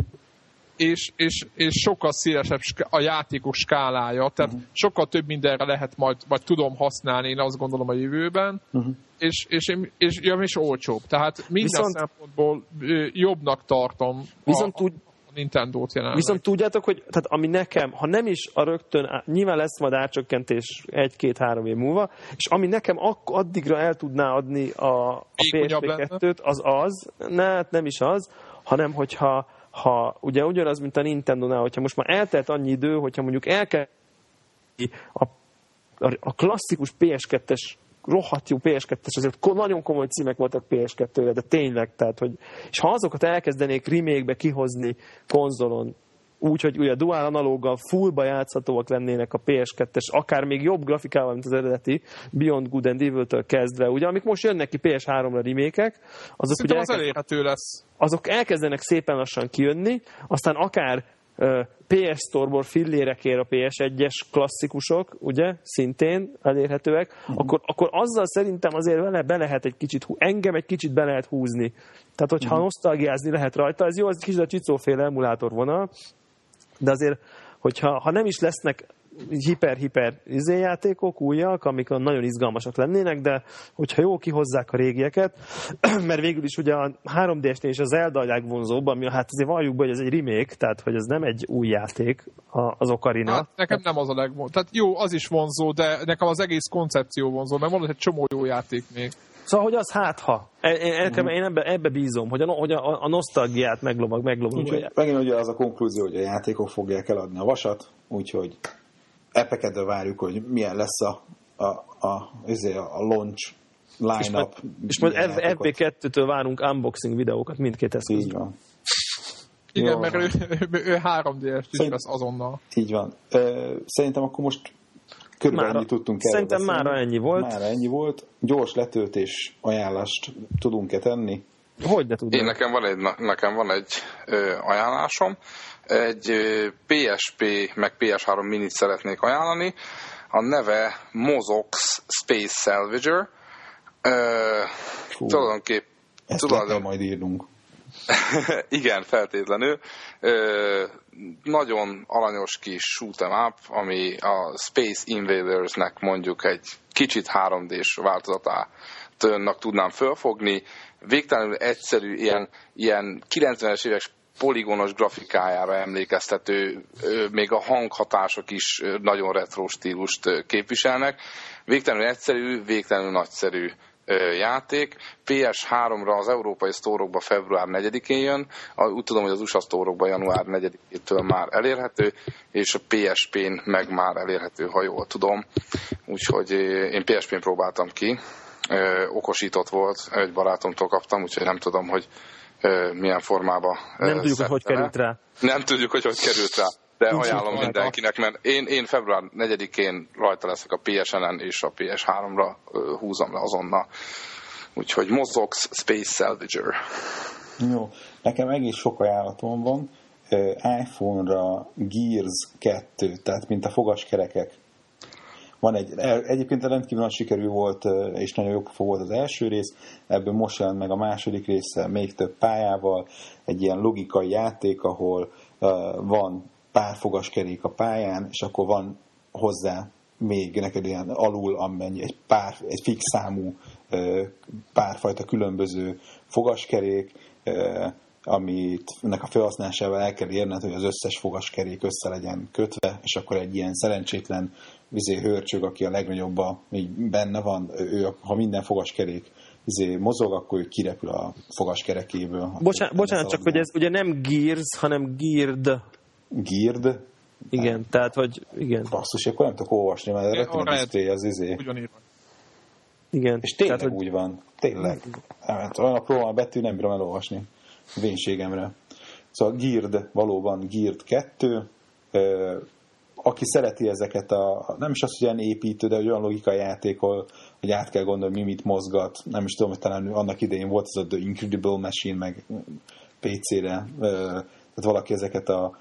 Speaker 4: és, és, és sokkal szélesebb a játékos skálája, tehát uh-huh. sokkal több mindenre lehet majd, vagy tudom használni, én azt gondolom a jövőben, uh-huh. és, és, én- és, ja, és olcsóbb. Tehát minden
Speaker 3: Viszont-
Speaker 4: szempontból jobbnak tartom
Speaker 3: Viszont
Speaker 4: a,
Speaker 3: tud,
Speaker 4: a Nintendo-t jelenleg.
Speaker 3: Viszont tudjátok, hogy tehát ami nekem, ha nem is a rögtön, nyilván lesz majd árcsökkentés egy-két-három év múlva, és ami nekem ak- addigra el tudná adni a, a
Speaker 4: Vékonyabb lenne?
Speaker 3: PSP2-t, az az, ne, hát nem is az, hanem hogyha ha ugye ugyanaz, mint a Nintendo-nál, hogyha most már eltelt annyi idő, hogyha mondjuk el kell a, a, klasszikus PS2-es rohadt jó PS2-es, azért nagyon komoly címek voltak PS2-re, de tényleg, tehát, hogy, és ha azokat elkezdenék remake-be kihozni konzolon, úgy, hogy ugye a dual analóggal fullba játszhatóak lennének a PS2-es, akár még jobb grafikával, mint az eredeti Beyond Good and Evil-től kezdve, ugye, amik most jönnek ki PS3-ra remékek, azok ugye
Speaker 4: az elérhető lesz.
Speaker 3: azok elkezdenek szépen lassan kijönni, aztán akár PS Store-ból fillérekért a PS1-es klasszikusok, ugye, szintén elérhetőek, uh-huh. akkor, akkor azzal szerintem azért vele be lehet egy kicsit, engem egy kicsit be lehet húzni. Tehát, hogyha uh-huh. nosztalgiázni lehet rajta, ez jó, ez kicsit a csicóféle emulátor vonal, de azért, hogyha ha nem is lesznek hiper-hiper izéjátékok, újak, amik nagyon izgalmasak lennének, de hogyha jó kihozzák a régieket, mert végül is ugye a 3DS-nél is az Zelda a legvonzóbb, ami hát azért valljuk be, hogy ez egy remake, tehát hogy ez nem egy új játék az Ocarina.
Speaker 4: Hát nekem nem az a legvonzó. Tehát jó, az is vonzó, de nekem az egész koncepció vonzó, mert van egy csomó jó játék még.
Speaker 3: Szóval, hogy az hát ha. Én, én, én ebbe, ebbe bízom, hogy a, hogy a, a nosztalgiát meglovag, meglovagolják.
Speaker 1: Úgyhogy megint ugye az a konklúzió, hogy a játékok fogják eladni a vasat, úgyhogy epekedve várjuk, hogy milyen lesz a, a, a, a, a launch line-up.
Speaker 3: És majd
Speaker 1: milyen játékot.
Speaker 3: FB2-től várunk unboxing videókat mindkét
Speaker 1: Így
Speaker 3: eszközben.
Speaker 1: van.
Speaker 4: Igen,
Speaker 1: Jó
Speaker 4: mert
Speaker 1: van.
Speaker 4: ő, ő, ő 3DS-t is
Speaker 1: Szerint-
Speaker 4: vesz azonnal.
Speaker 1: Így van. Szerintem akkor most körülbelül
Speaker 3: Mára-
Speaker 1: tudtunk erről
Speaker 3: szerintem mára ennyi volt.
Speaker 1: Mára ennyi volt. Gyors letöltés ajánlást tudunk-e tenni?
Speaker 3: Hogy ne tudod?
Speaker 2: Én nekem van egy, nekem van egy ö, ajánlásom. Egy ö, PSP meg PS3 minit szeretnék ajánlani. A neve Mozox Space Salvager. Ö, tulajdonképp
Speaker 1: Ezt le kell majd írnunk.
Speaker 2: Igen, feltétlenül. Ö, nagyon alanyos kis shoot'em up, ami a Space Invaders-nek mondjuk egy kicsit 3D-s változatát tudnám fölfogni. Végtelenül egyszerű, ilyen, ilyen 90-es évek poligonos grafikájára emlékeztető, még a hanghatások is nagyon retro stílust képviselnek. Végtelenül egyszerű, végtelenül nagyszerű játék. PS3-ra az európai sztórokba február 4-én jön, úgy tudom, hogy az USA sztórokba január 4-től már elérhető, és a PSP-n meg már elérhető, ha jól tudom. Úgyhogy én PSP-n próbáltam ki, okosított volt, egy barátomtól kaptam, úgyhogy nem tudom, hogy milyen formába
Speaker 3: Nem tudjuk, hogy hogy került rá.
Speaker 2: Nem tudjuk, hogy hogy került rá de Nincs ajánlom mindenkinek, mert én, én február 4-én rajta leszek a PSN-en, és a PS3-ra húzom le azonnal. Úgyhogy Mozox Space Salvager.
Speaker 1: Jó, nekem egész sok ajánlatom van. iPhone-ra Gears 2, tehát mint a fogaskerekek. Van egy, egyébként rendkívül nagy sikerű volt, és nagyon jó volt az első rész, ebből most jelent meg a második része, még több pályával, egy ilyen logikai játék, ahol van pár fogaskerék a pályán, és akkor van hozzá még neked ilyen alul, amennyi egy pár, egy fix számú párfajta különböző fogaskerék, amit ennek a felhasználásával el kell érned, hogy az összes fogaskerék össze legyen kötve, és akkor egy ilyen szerencsétlen vizé hörcsög, aki a legnagyobb így benne van, ő, ha minden fogaskerék izé mozog, akkor ő kirepül a fogaskerekéből.
Speaker 3: Bocsánat, bocsánat csak, hogy ez ugye nem Gears, hanem Geared
Speaker 1: Gird.
Speaker 3: Igen, hát, tehát, hogy igen.
Speaker 1: Basszus, akkor nem tudok olvasni, mert a a display az izé.
Speaker 3: Igen.
Speaker 1: És tényleg tehát, úgy van. Tényleg. Hát, olyan apró a betű, nem bírom elolvasni. Vénségemre. Szóval Gird, valóban Gird 2. Aki szereti ezeket a, nem is az, hogy olyan építő, de olyan logikai játékol, hogy át kell gondolni, mi mit mozgat. Nem is tudom, hogy talán annak idején volt ez a The Incredible Machine, meg PC-re. Tehát valaki ezeket a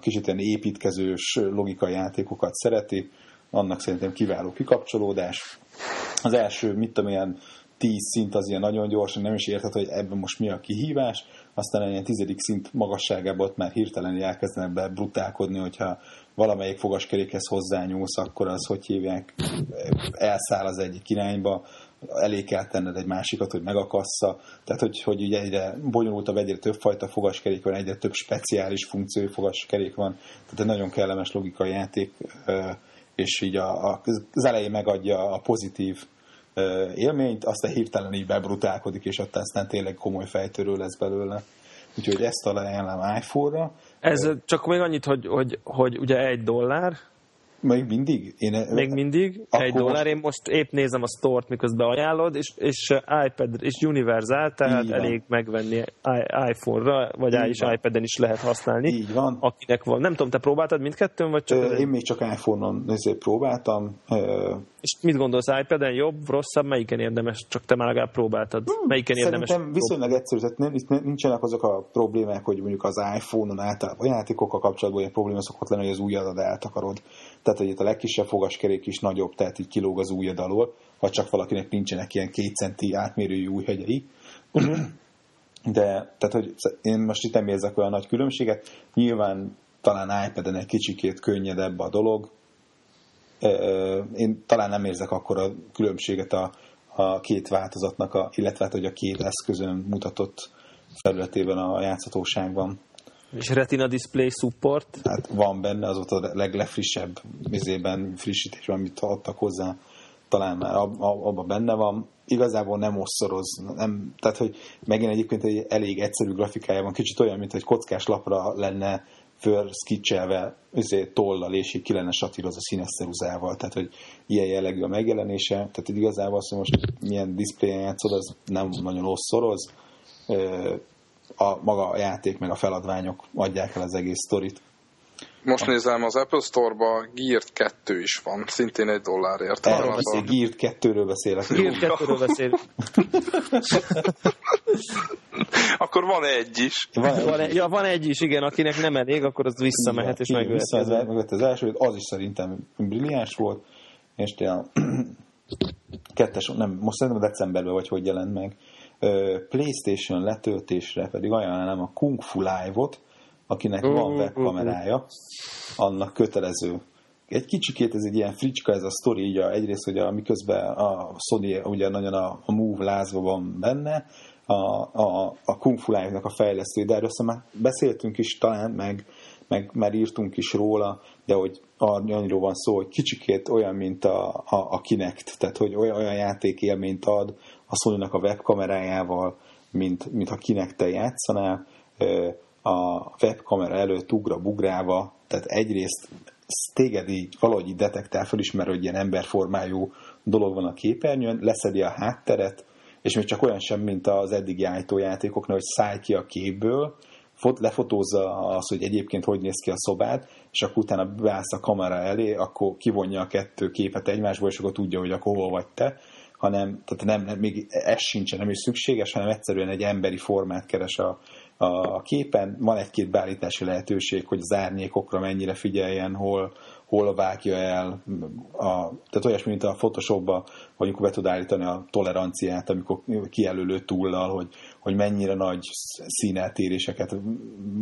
Speaker 1: kicsit ilyen építkezős logikai játékokat szereti, annak szerintem kiváló kikapcsolódás. Az első, mit tudom, ilyen tíz szint az ilyen nagyon gyorsan, nem is érted, hogy ebben most mi a kihívás, aztán ilyen tizedik szint magasságában ott már hirtelen elkezdenek be brutálkodni, hogyha valamelyik fogaskerékhez hozzányúlsz, akkor az, hogy hívják, elszáll az egyik irányba, elé kell tenned egy másikat, hogy megakassza. Tehát, hogy, hogy ugye egyre bonyolultabb, egyre több fajta fogaskerék van, egyre több speciális funkciói fogaskerék van. Tehát egy nagyon kellemes logikai játék, és így a, a, az elején megadja a pozitív élményt, aztán hirtelen így bebrutálkodik, és aztán tényleg komoly fejtörő lesz belőle. Úgyhogy ezt találnám iPhone-ra.
Speaker 3: Ez csak még annyit, hogy, hogy, hogy ugye egy dollár,
Speaker 1: még mindig?
Speaker 3: Én, Még mindig, egy dollár. Én most épp nézem a stort, miközben ajánlod, és, és iPad, és Universal, tehát Így elég van. megvenni iPhone-ra, vagy Így is iPad-en is lehet használni.
Speaker 1: Így van.
Speaker 3: Akinek van. Nem tudom, te próbáltad mindkettőn, vagy csak...
Speaker 1: Ö, én még csak iPhone-on ezért próbáltam. Ö...
Speaker 3: És mit gondolsz, iPad-en jobb, rosszabb, melyiken érdemes? Csak te már legalább próbáltad. Hmm, melyiken érdemes?
Speaker 1: Szerintem viszonylag egyszerű, tehát nem, nincsenek azok a problémák, hogy mondjuk az iPhone-on általában a játékokkal kapcsolatban ilyen probléma szokott lenni, hogy az ujjadat eltakarod tehát hogy itt a legkisebb fogaskerék is nagyobb, tehát így kilóg az ujjad alól, ha csak valakinek nincsenek ilyen két centi átmérőjű újhegyei. De, tehát, hogy én most itt nem érzek olyan nagy különbséget. Nyilván talán iPad-en egy kicsikét könnyedebb a dolog. Én talán nem érzek akkor a különbséget a, a két változatnak, a, illetve hát, hogy a két eszközön mutatott felületében a játszhatóságban.
Speaker 3: És Retina Display Support?
Speaker 1: Hát van benne, az volt a leglefrissebb vizében frissítésben, amit adtak hozzá, talán már abban benne van. Igazából nem osszoroz, nem, tehát hogy megint egyébként egy elég egyszerű grafikája van, kicsit olyan, mint egy kockás lapra lenne föl skicselve azért tollal, és így ki lenne satírozva színesszeruzával, tehát hogy ilyen jellegű a megjelenése, tehát igazából azt, hogy most milyen diszpléjen játszod, az nem nagyon osszoroz, a maga a játék meg a feladványok adják el az egész sztorit.
Speaker 2: Most nézem, az Apple Store-ba Geared 2 is van, szintén egy dollárért.
Speaker 1: Erről beszél, a... Geared 2-ről beszélek.
Speaker 3: Geared 2-ről beszél.
Speaker 2: akkor van egy is.
Speaker 3: Van, van, egy, ja, van egy is, igen, akinek nem elég, akkor az visszamehet és megveheti.
Speaker 1: Visszamehet az első, az is szerintem brilliáns volt, és a kettes, nem, most szerintem decemberben vagy hogy jelent meg, PlayStation letöltésre pedig ajánlom a Kung Fu Live-ot, akinek van webkamerája, annak kötelező. Egy kicsikét ez egy ilyen fricska ez a sztori, így a, egyrészt, hogy a, miközben a Sony ugye nagyon a, a Move lázva van benne, a, a, a Kung Fu Live-nak a fejlesztő, de erről már beszéltünk is talán, meg, meg már írtunk is róla, de hogy annyiról van szó, hogy kicsikét olyan, mint a, a, a Kinect, tehát hogy olyan, olyan játékélményt ad a sony a webkamerájával, mint, mint ha Kinect-tel játszanál, a webkamera előtt ugra bugrálva, tehát egyrészt téged így valahogy így detektál, felismer, hogy ilyen emberformájú dolog van a képernyőn, leszedi a hátteret, és még csak olyan sem, mint az eddigi játékoknál, hogy szállj ki a képből, fot, lefotózza azt, hogy egyébként hogy néz ki a szobád, és akkor utána beállsz a kamera elé, akkor kivonja a kettő képet egymásból, és akkor tudja, hogy akkor hol vagy te, hanem, tehát nem, nem, még ez sincsen, nem is szükséges, hanem egyszerűen egy emberi formát keres a, a képen. Van egy-két beállítási lehetőség, hogy az árnyékokra mennyire figyeljen, hol, hol vágja el. A, tehát olyasmi, mint a Photoshopba, hogy amikor be tud állítani a toleranciát, amikor kijelölő túllal, hogy, hogy mennyire nagy színeltéréseket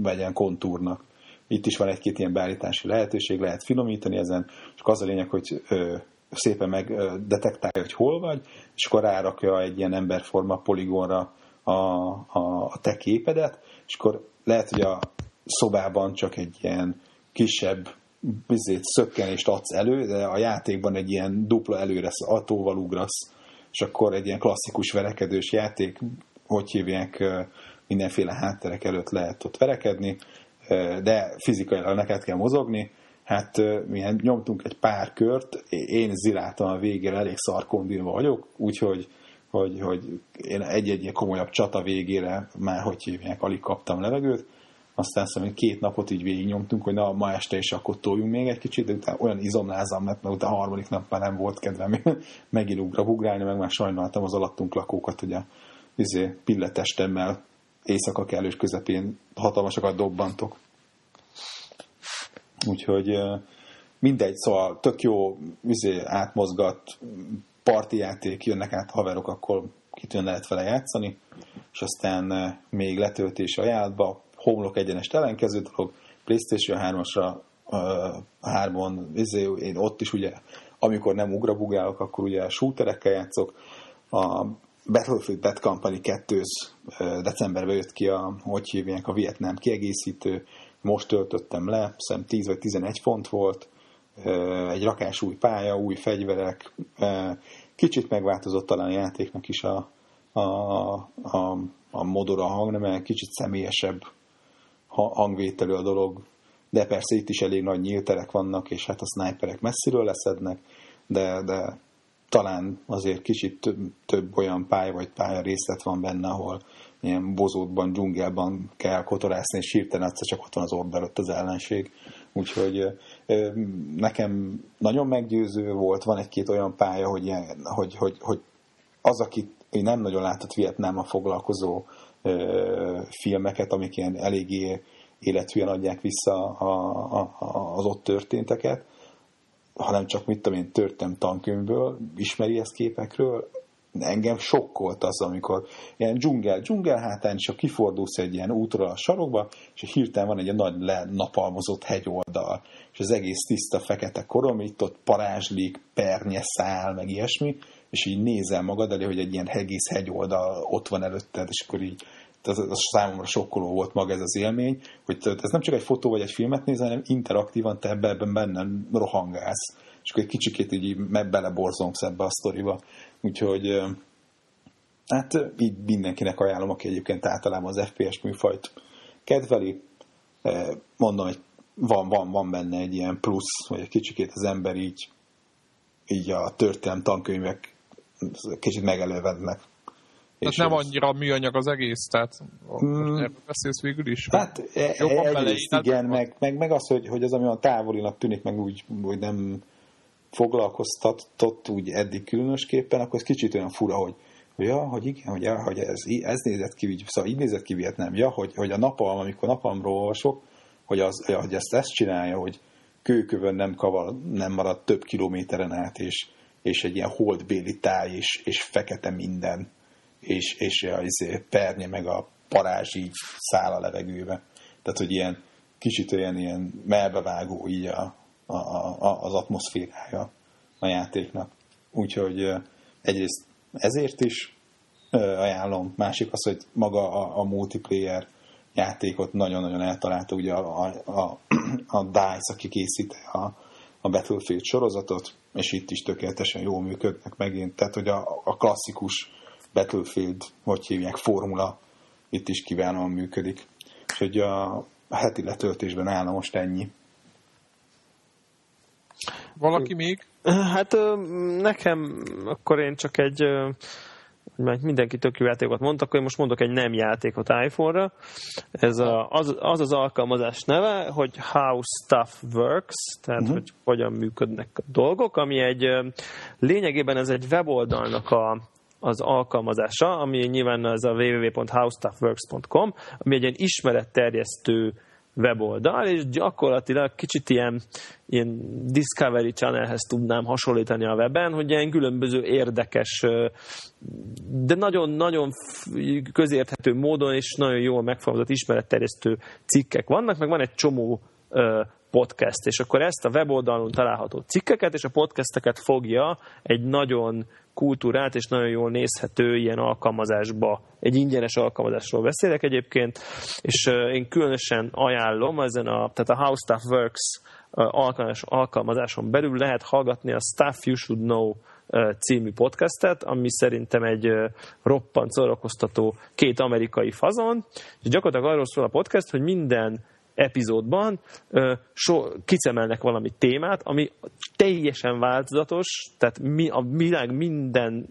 Speaker 1: vegyen kontúrnak. Itt is van egy-két ilyen beállítási lehetőség, lehet finomítani ezen, és az a lényeg, hogy ö, szépen megdetektálja, hogy hol vagy, és akkor rárakja egy ilyen emberforma poligonra a, a, a te képedet, és akkor lehet, hogy a szobában csak egy ilyen kisebb bizét, szökkenést adsz elő, de a játékban egy ilyen dupla előre atóval ugrasz, és akkor egy ilyen klasszikus verekedős játék, hogy hívják, mindenféle hátterek előtt lehet ott verekedni, de fizikailag neked kell mozogni, hát milyen nyomtunk egy pár kört, én ziláltam a végére, elég szarkondilva vagyok, úgyhogy hogy, hogy én egy-egy komolyabb csata végére már, hogy hívják, alig kaptam levegőt, aztán szerintem két napot így végignyomtunk, hogy na, ma este is akkor toljunk még egy kicsit, de utána olyan izomlázam lett, mert utána a harmadik nap már nem volt kedvem megint ugra bugrálni, meg már sajnáltam az alattunk lakókat, hogy a izé, pilletestemmel éjszaka kellős közepén hatalmasokat dobbantok. Úgyhogy mindegy, szóval tök jó izé, átmozgat, parti játék, jönnek át haverok, akkor kitűn lehet vele játszani, és aztán még letöltés ajánlatba, homlok egyenest ellenkező dolog, PlayStation 3-asra, a 3-on, izé, én ott is ugye, amikor nem ugrabugálok, akkor ugye shooterekkel játszok, a Battlefield Bad Company 2 decemberben jött ki a, hogy hívják, a Vietnám kiegészítő, most töltöttem le, szerintem 10 vagy 11 font volt, egy rakás új pálya, új fegyverek, kicsit megváltozott talán a játéknak is a, a, a, a modora a hangneme, kicsit személyesebb hangvételű a dolog, de persze itt is elég nagy nyílterek vannak, és hát a sniperek messziről leszednek, de, de talán azért kicsit több, több olyan pálya vagy pálya részlet van benne, ahol ilyen bozótban, dzsungelban kell kotorászni, és hirtelen egyszer csak ott van az orb előtt az ellenség. Úgyhogy nekem nagyon meggyőző volt, van egy-két olyan pálya, hogy, ilyen, hogy, hogy, hogy az, aki nem nagyon látott Vietnámmal foglalkozó filmeket, amik ilyen eléggé élethűen adják vissza a, a, a, az ott történteket, hanem csak mit tudom én, törtem tankönyvből, ismeri ezt képekről, engem sokkolt az, amikor ilyen dzsungel, dzsungel hátán, és kifordulsz egy ilyen útra a sarokba, és hirtelen van egy nagy napalmozott hegyoldal, és az egész tiszta fekete koromított, parázslik, pernye szál, meg ilyesmi, és így nézel magad elé, hogy egy ilyen egész hegyoldal ott van előtted, és akkor így ez, az számomra sokkoló volt maga ez az élmény, hogy ez nem csak egy fotó vagy egy filmet nézel, hanem interaktívan te ebben benne rohangálsz, és akkor egy kicsikét így beleborzongsz ebbe a sztoriba. Úgyhogy hát így mindenkinek ajánlom, aki egyébként általában az FPS műfajt kedveli. Mondom, hogy van, van, van benne egy ilyen plusz, hogy egy kicsikét az ember így, így a történelem tankönyvek kicsit megelővednek.
Speaker 4: Tehát nem annyira műanyag az egész, tehát mm. erről beszélsz végül is?
Speaker 1: Hát e- jobban egyrészt igen, meg, meg, meg az, hogy, hogy az, ami a távolinak tűnik, meg úgy, hogy nem foglalkoztatott úgy eddig különösképpen, akkor ez kicsit olyan fura, hogy, Ja, hogy igen, hogy, ja, hogy ez, ez nézett ki, szóval így nézett ki Vietnám. Ja, hogy, hogy a napalm, amikor napalmról olvasok, hogy, az, hogy ezt, ezt csinálja, hogy kőkövön nem, kaval, nem marad több kilométeren át, és, és egy ilyen holdbéli táj, és, és fekete minden, és, és az izé, pernye meg a parázs így száll a levegőbe. Tehát, hogy ilyen kicsit olyan ilyen melbevágó így a, a, a, az atmoszférája a játéknak. Úgyhogy egyrészt ezért is ajánlom. Másik az, hogy maga a, a multiplayer játékot nagyon-nagyon eltalálta ugye a, a, a, DICE, aki készít a, a Battlefield sorozatot, és itt is tökéletesen jól működnek megint. Tehát, hogy a, a klasszikus Battlefield, hogy hívják, formula itt is kiválóan működik. Úgyhogy a heti letöltésben állna most ennyi.
Speaker 4: Valaki még?
Speaker 3: Hát nekem akkor én csak egy mert mindenki tök jó játékot mondta, akkor én most mondok egy nem játékot iPhone-ra. Ez a, az, az az alkalmazás neve, hogy How Stuff Works, tehát uh-huh. hogy hogyan működnek a dolgok, ami egy lényegében ez egy weboldalnak a, az alkalmazása, ami nyilván az a www.howstuffworks.com, ami egy ilyen ismeretterjesztő weboldal, és gyakorlatilag kicsit ilyen, ilyen Discovery Channelhez tudnám hasonlítani a weben, hogy ilyen különböző érdekes, de nagyon-nagyon közérthető módon és nagyon jól megfogalmazott ismeretterjesztő cikkek vannak, meg van egy csomó podcast, és akkor ezt a weboldalon található cikkeket és a podcasteket fogja egy nagyon kultúrát és nagyon jól nézhető ilyen alkalmazásba. Egy ingyenes alkalmazásról beszélek egyébként, és én különösen ajánlom, ezen a, tehát a How Stuff Works alkalmazás, alkalmazáson belül lehet hallgatni a Stuff You Should Know című podcastet, ami szerintem egy roppant szórakoztató két amerikai fazon, és gyakorlatilag arról szól a podcast, hogy minden epizódban so, kicemelnek valami témát, ami teljesen változatos, tehát mi, a világ minden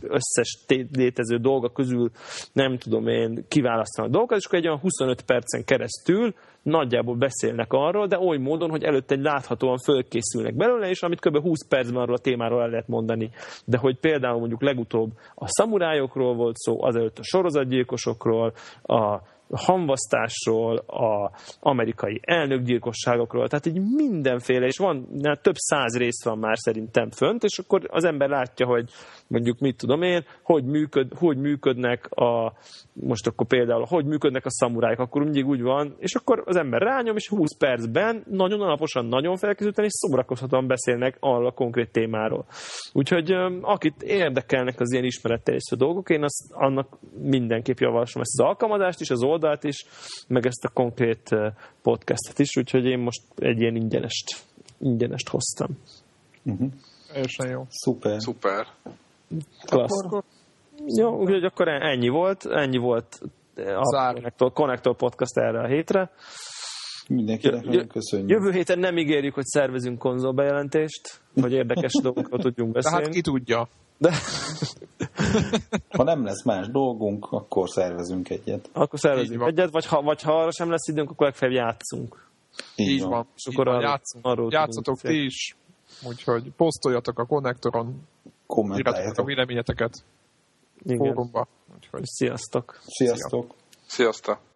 Speaker 3: összes létező dolga közül nem tudom én kiválasztanak dolgokat, és akkor egy olyan 25 percen keresztül nagyjából beszélnek arról, de oly módon, hogy előtte egy láthatóan fölkészülnek belőle, és amit kb. 20 percben arról a témáról el lehet mondani. De hogy például mondjuk legutóbb a szamurájokról volt szó, azelőtt a sorozatgyilkosokról, a hamvasztásról, a amerikai elnökgyilkosságokról, tehát így mindenféle, és van, több száz rész van már szerintem fönt, és akkor az ember látja, hogy mondjuk mit tudom én, hogy, működ, hogy működnek a, most akkor például, hogy működnek a szamuráik, akkor mindig úgy van, és akkor az ember rányom, és 20 percben nagyon alaposan, nagyon felkészülten, és szórakozhatóan beszélnek arról a konkrét témáról. Úgyhogy akit érdekelnek az ilyen ismeretterjesztő dolgok, én azt, annak mindenképp javaslom ezt az alkalmazást is, az oldalt is, meg ezt a konkrét podcastet is, úgyhogy én most egy ilyen ingyenest, ingyenest hoztam.
Speaker 4: Uh-huh. Teljesen jó.
Speaker 1: Szuper.
Speaker 2: Szuper.
Speaker 3: Klassz. Akkor... Jó, úgyhogy akkor ennyi volt, ennyi volt a Connector, Connector Podcast erre a hétre.
Speaker 1: Mindenkinek nagyon köszönjük.
Speaker 3: Jövő héten nem ígérjük, hogy szervezünk konzolbejelentést, hogy érdekes dolgokról tudjunk beszélni.
Speaker 4: De hát ki tudja.
Speaker 3: De...
Speaker 1: ha nem lesz más dolgunk, akkor szervezünk egyet.
Speaker 3: Akkor szervezünk egyet, vagy ha, vagy ha arra sem lesz időnk, akkor legfeljebb játszunk.
Speaker 4: Így, Így van. van. És akkor van. Arról, Játszunk, arról játszatok ti is, úgyhogy posztoljatok a konnektoron, kommentáljatok a véleményeteket
Speaker 3: Igen. fórumba. Úgyhogy... Sziasztok!
Speaker 1: Sziasztok!
Speaker 2: Sziasztok!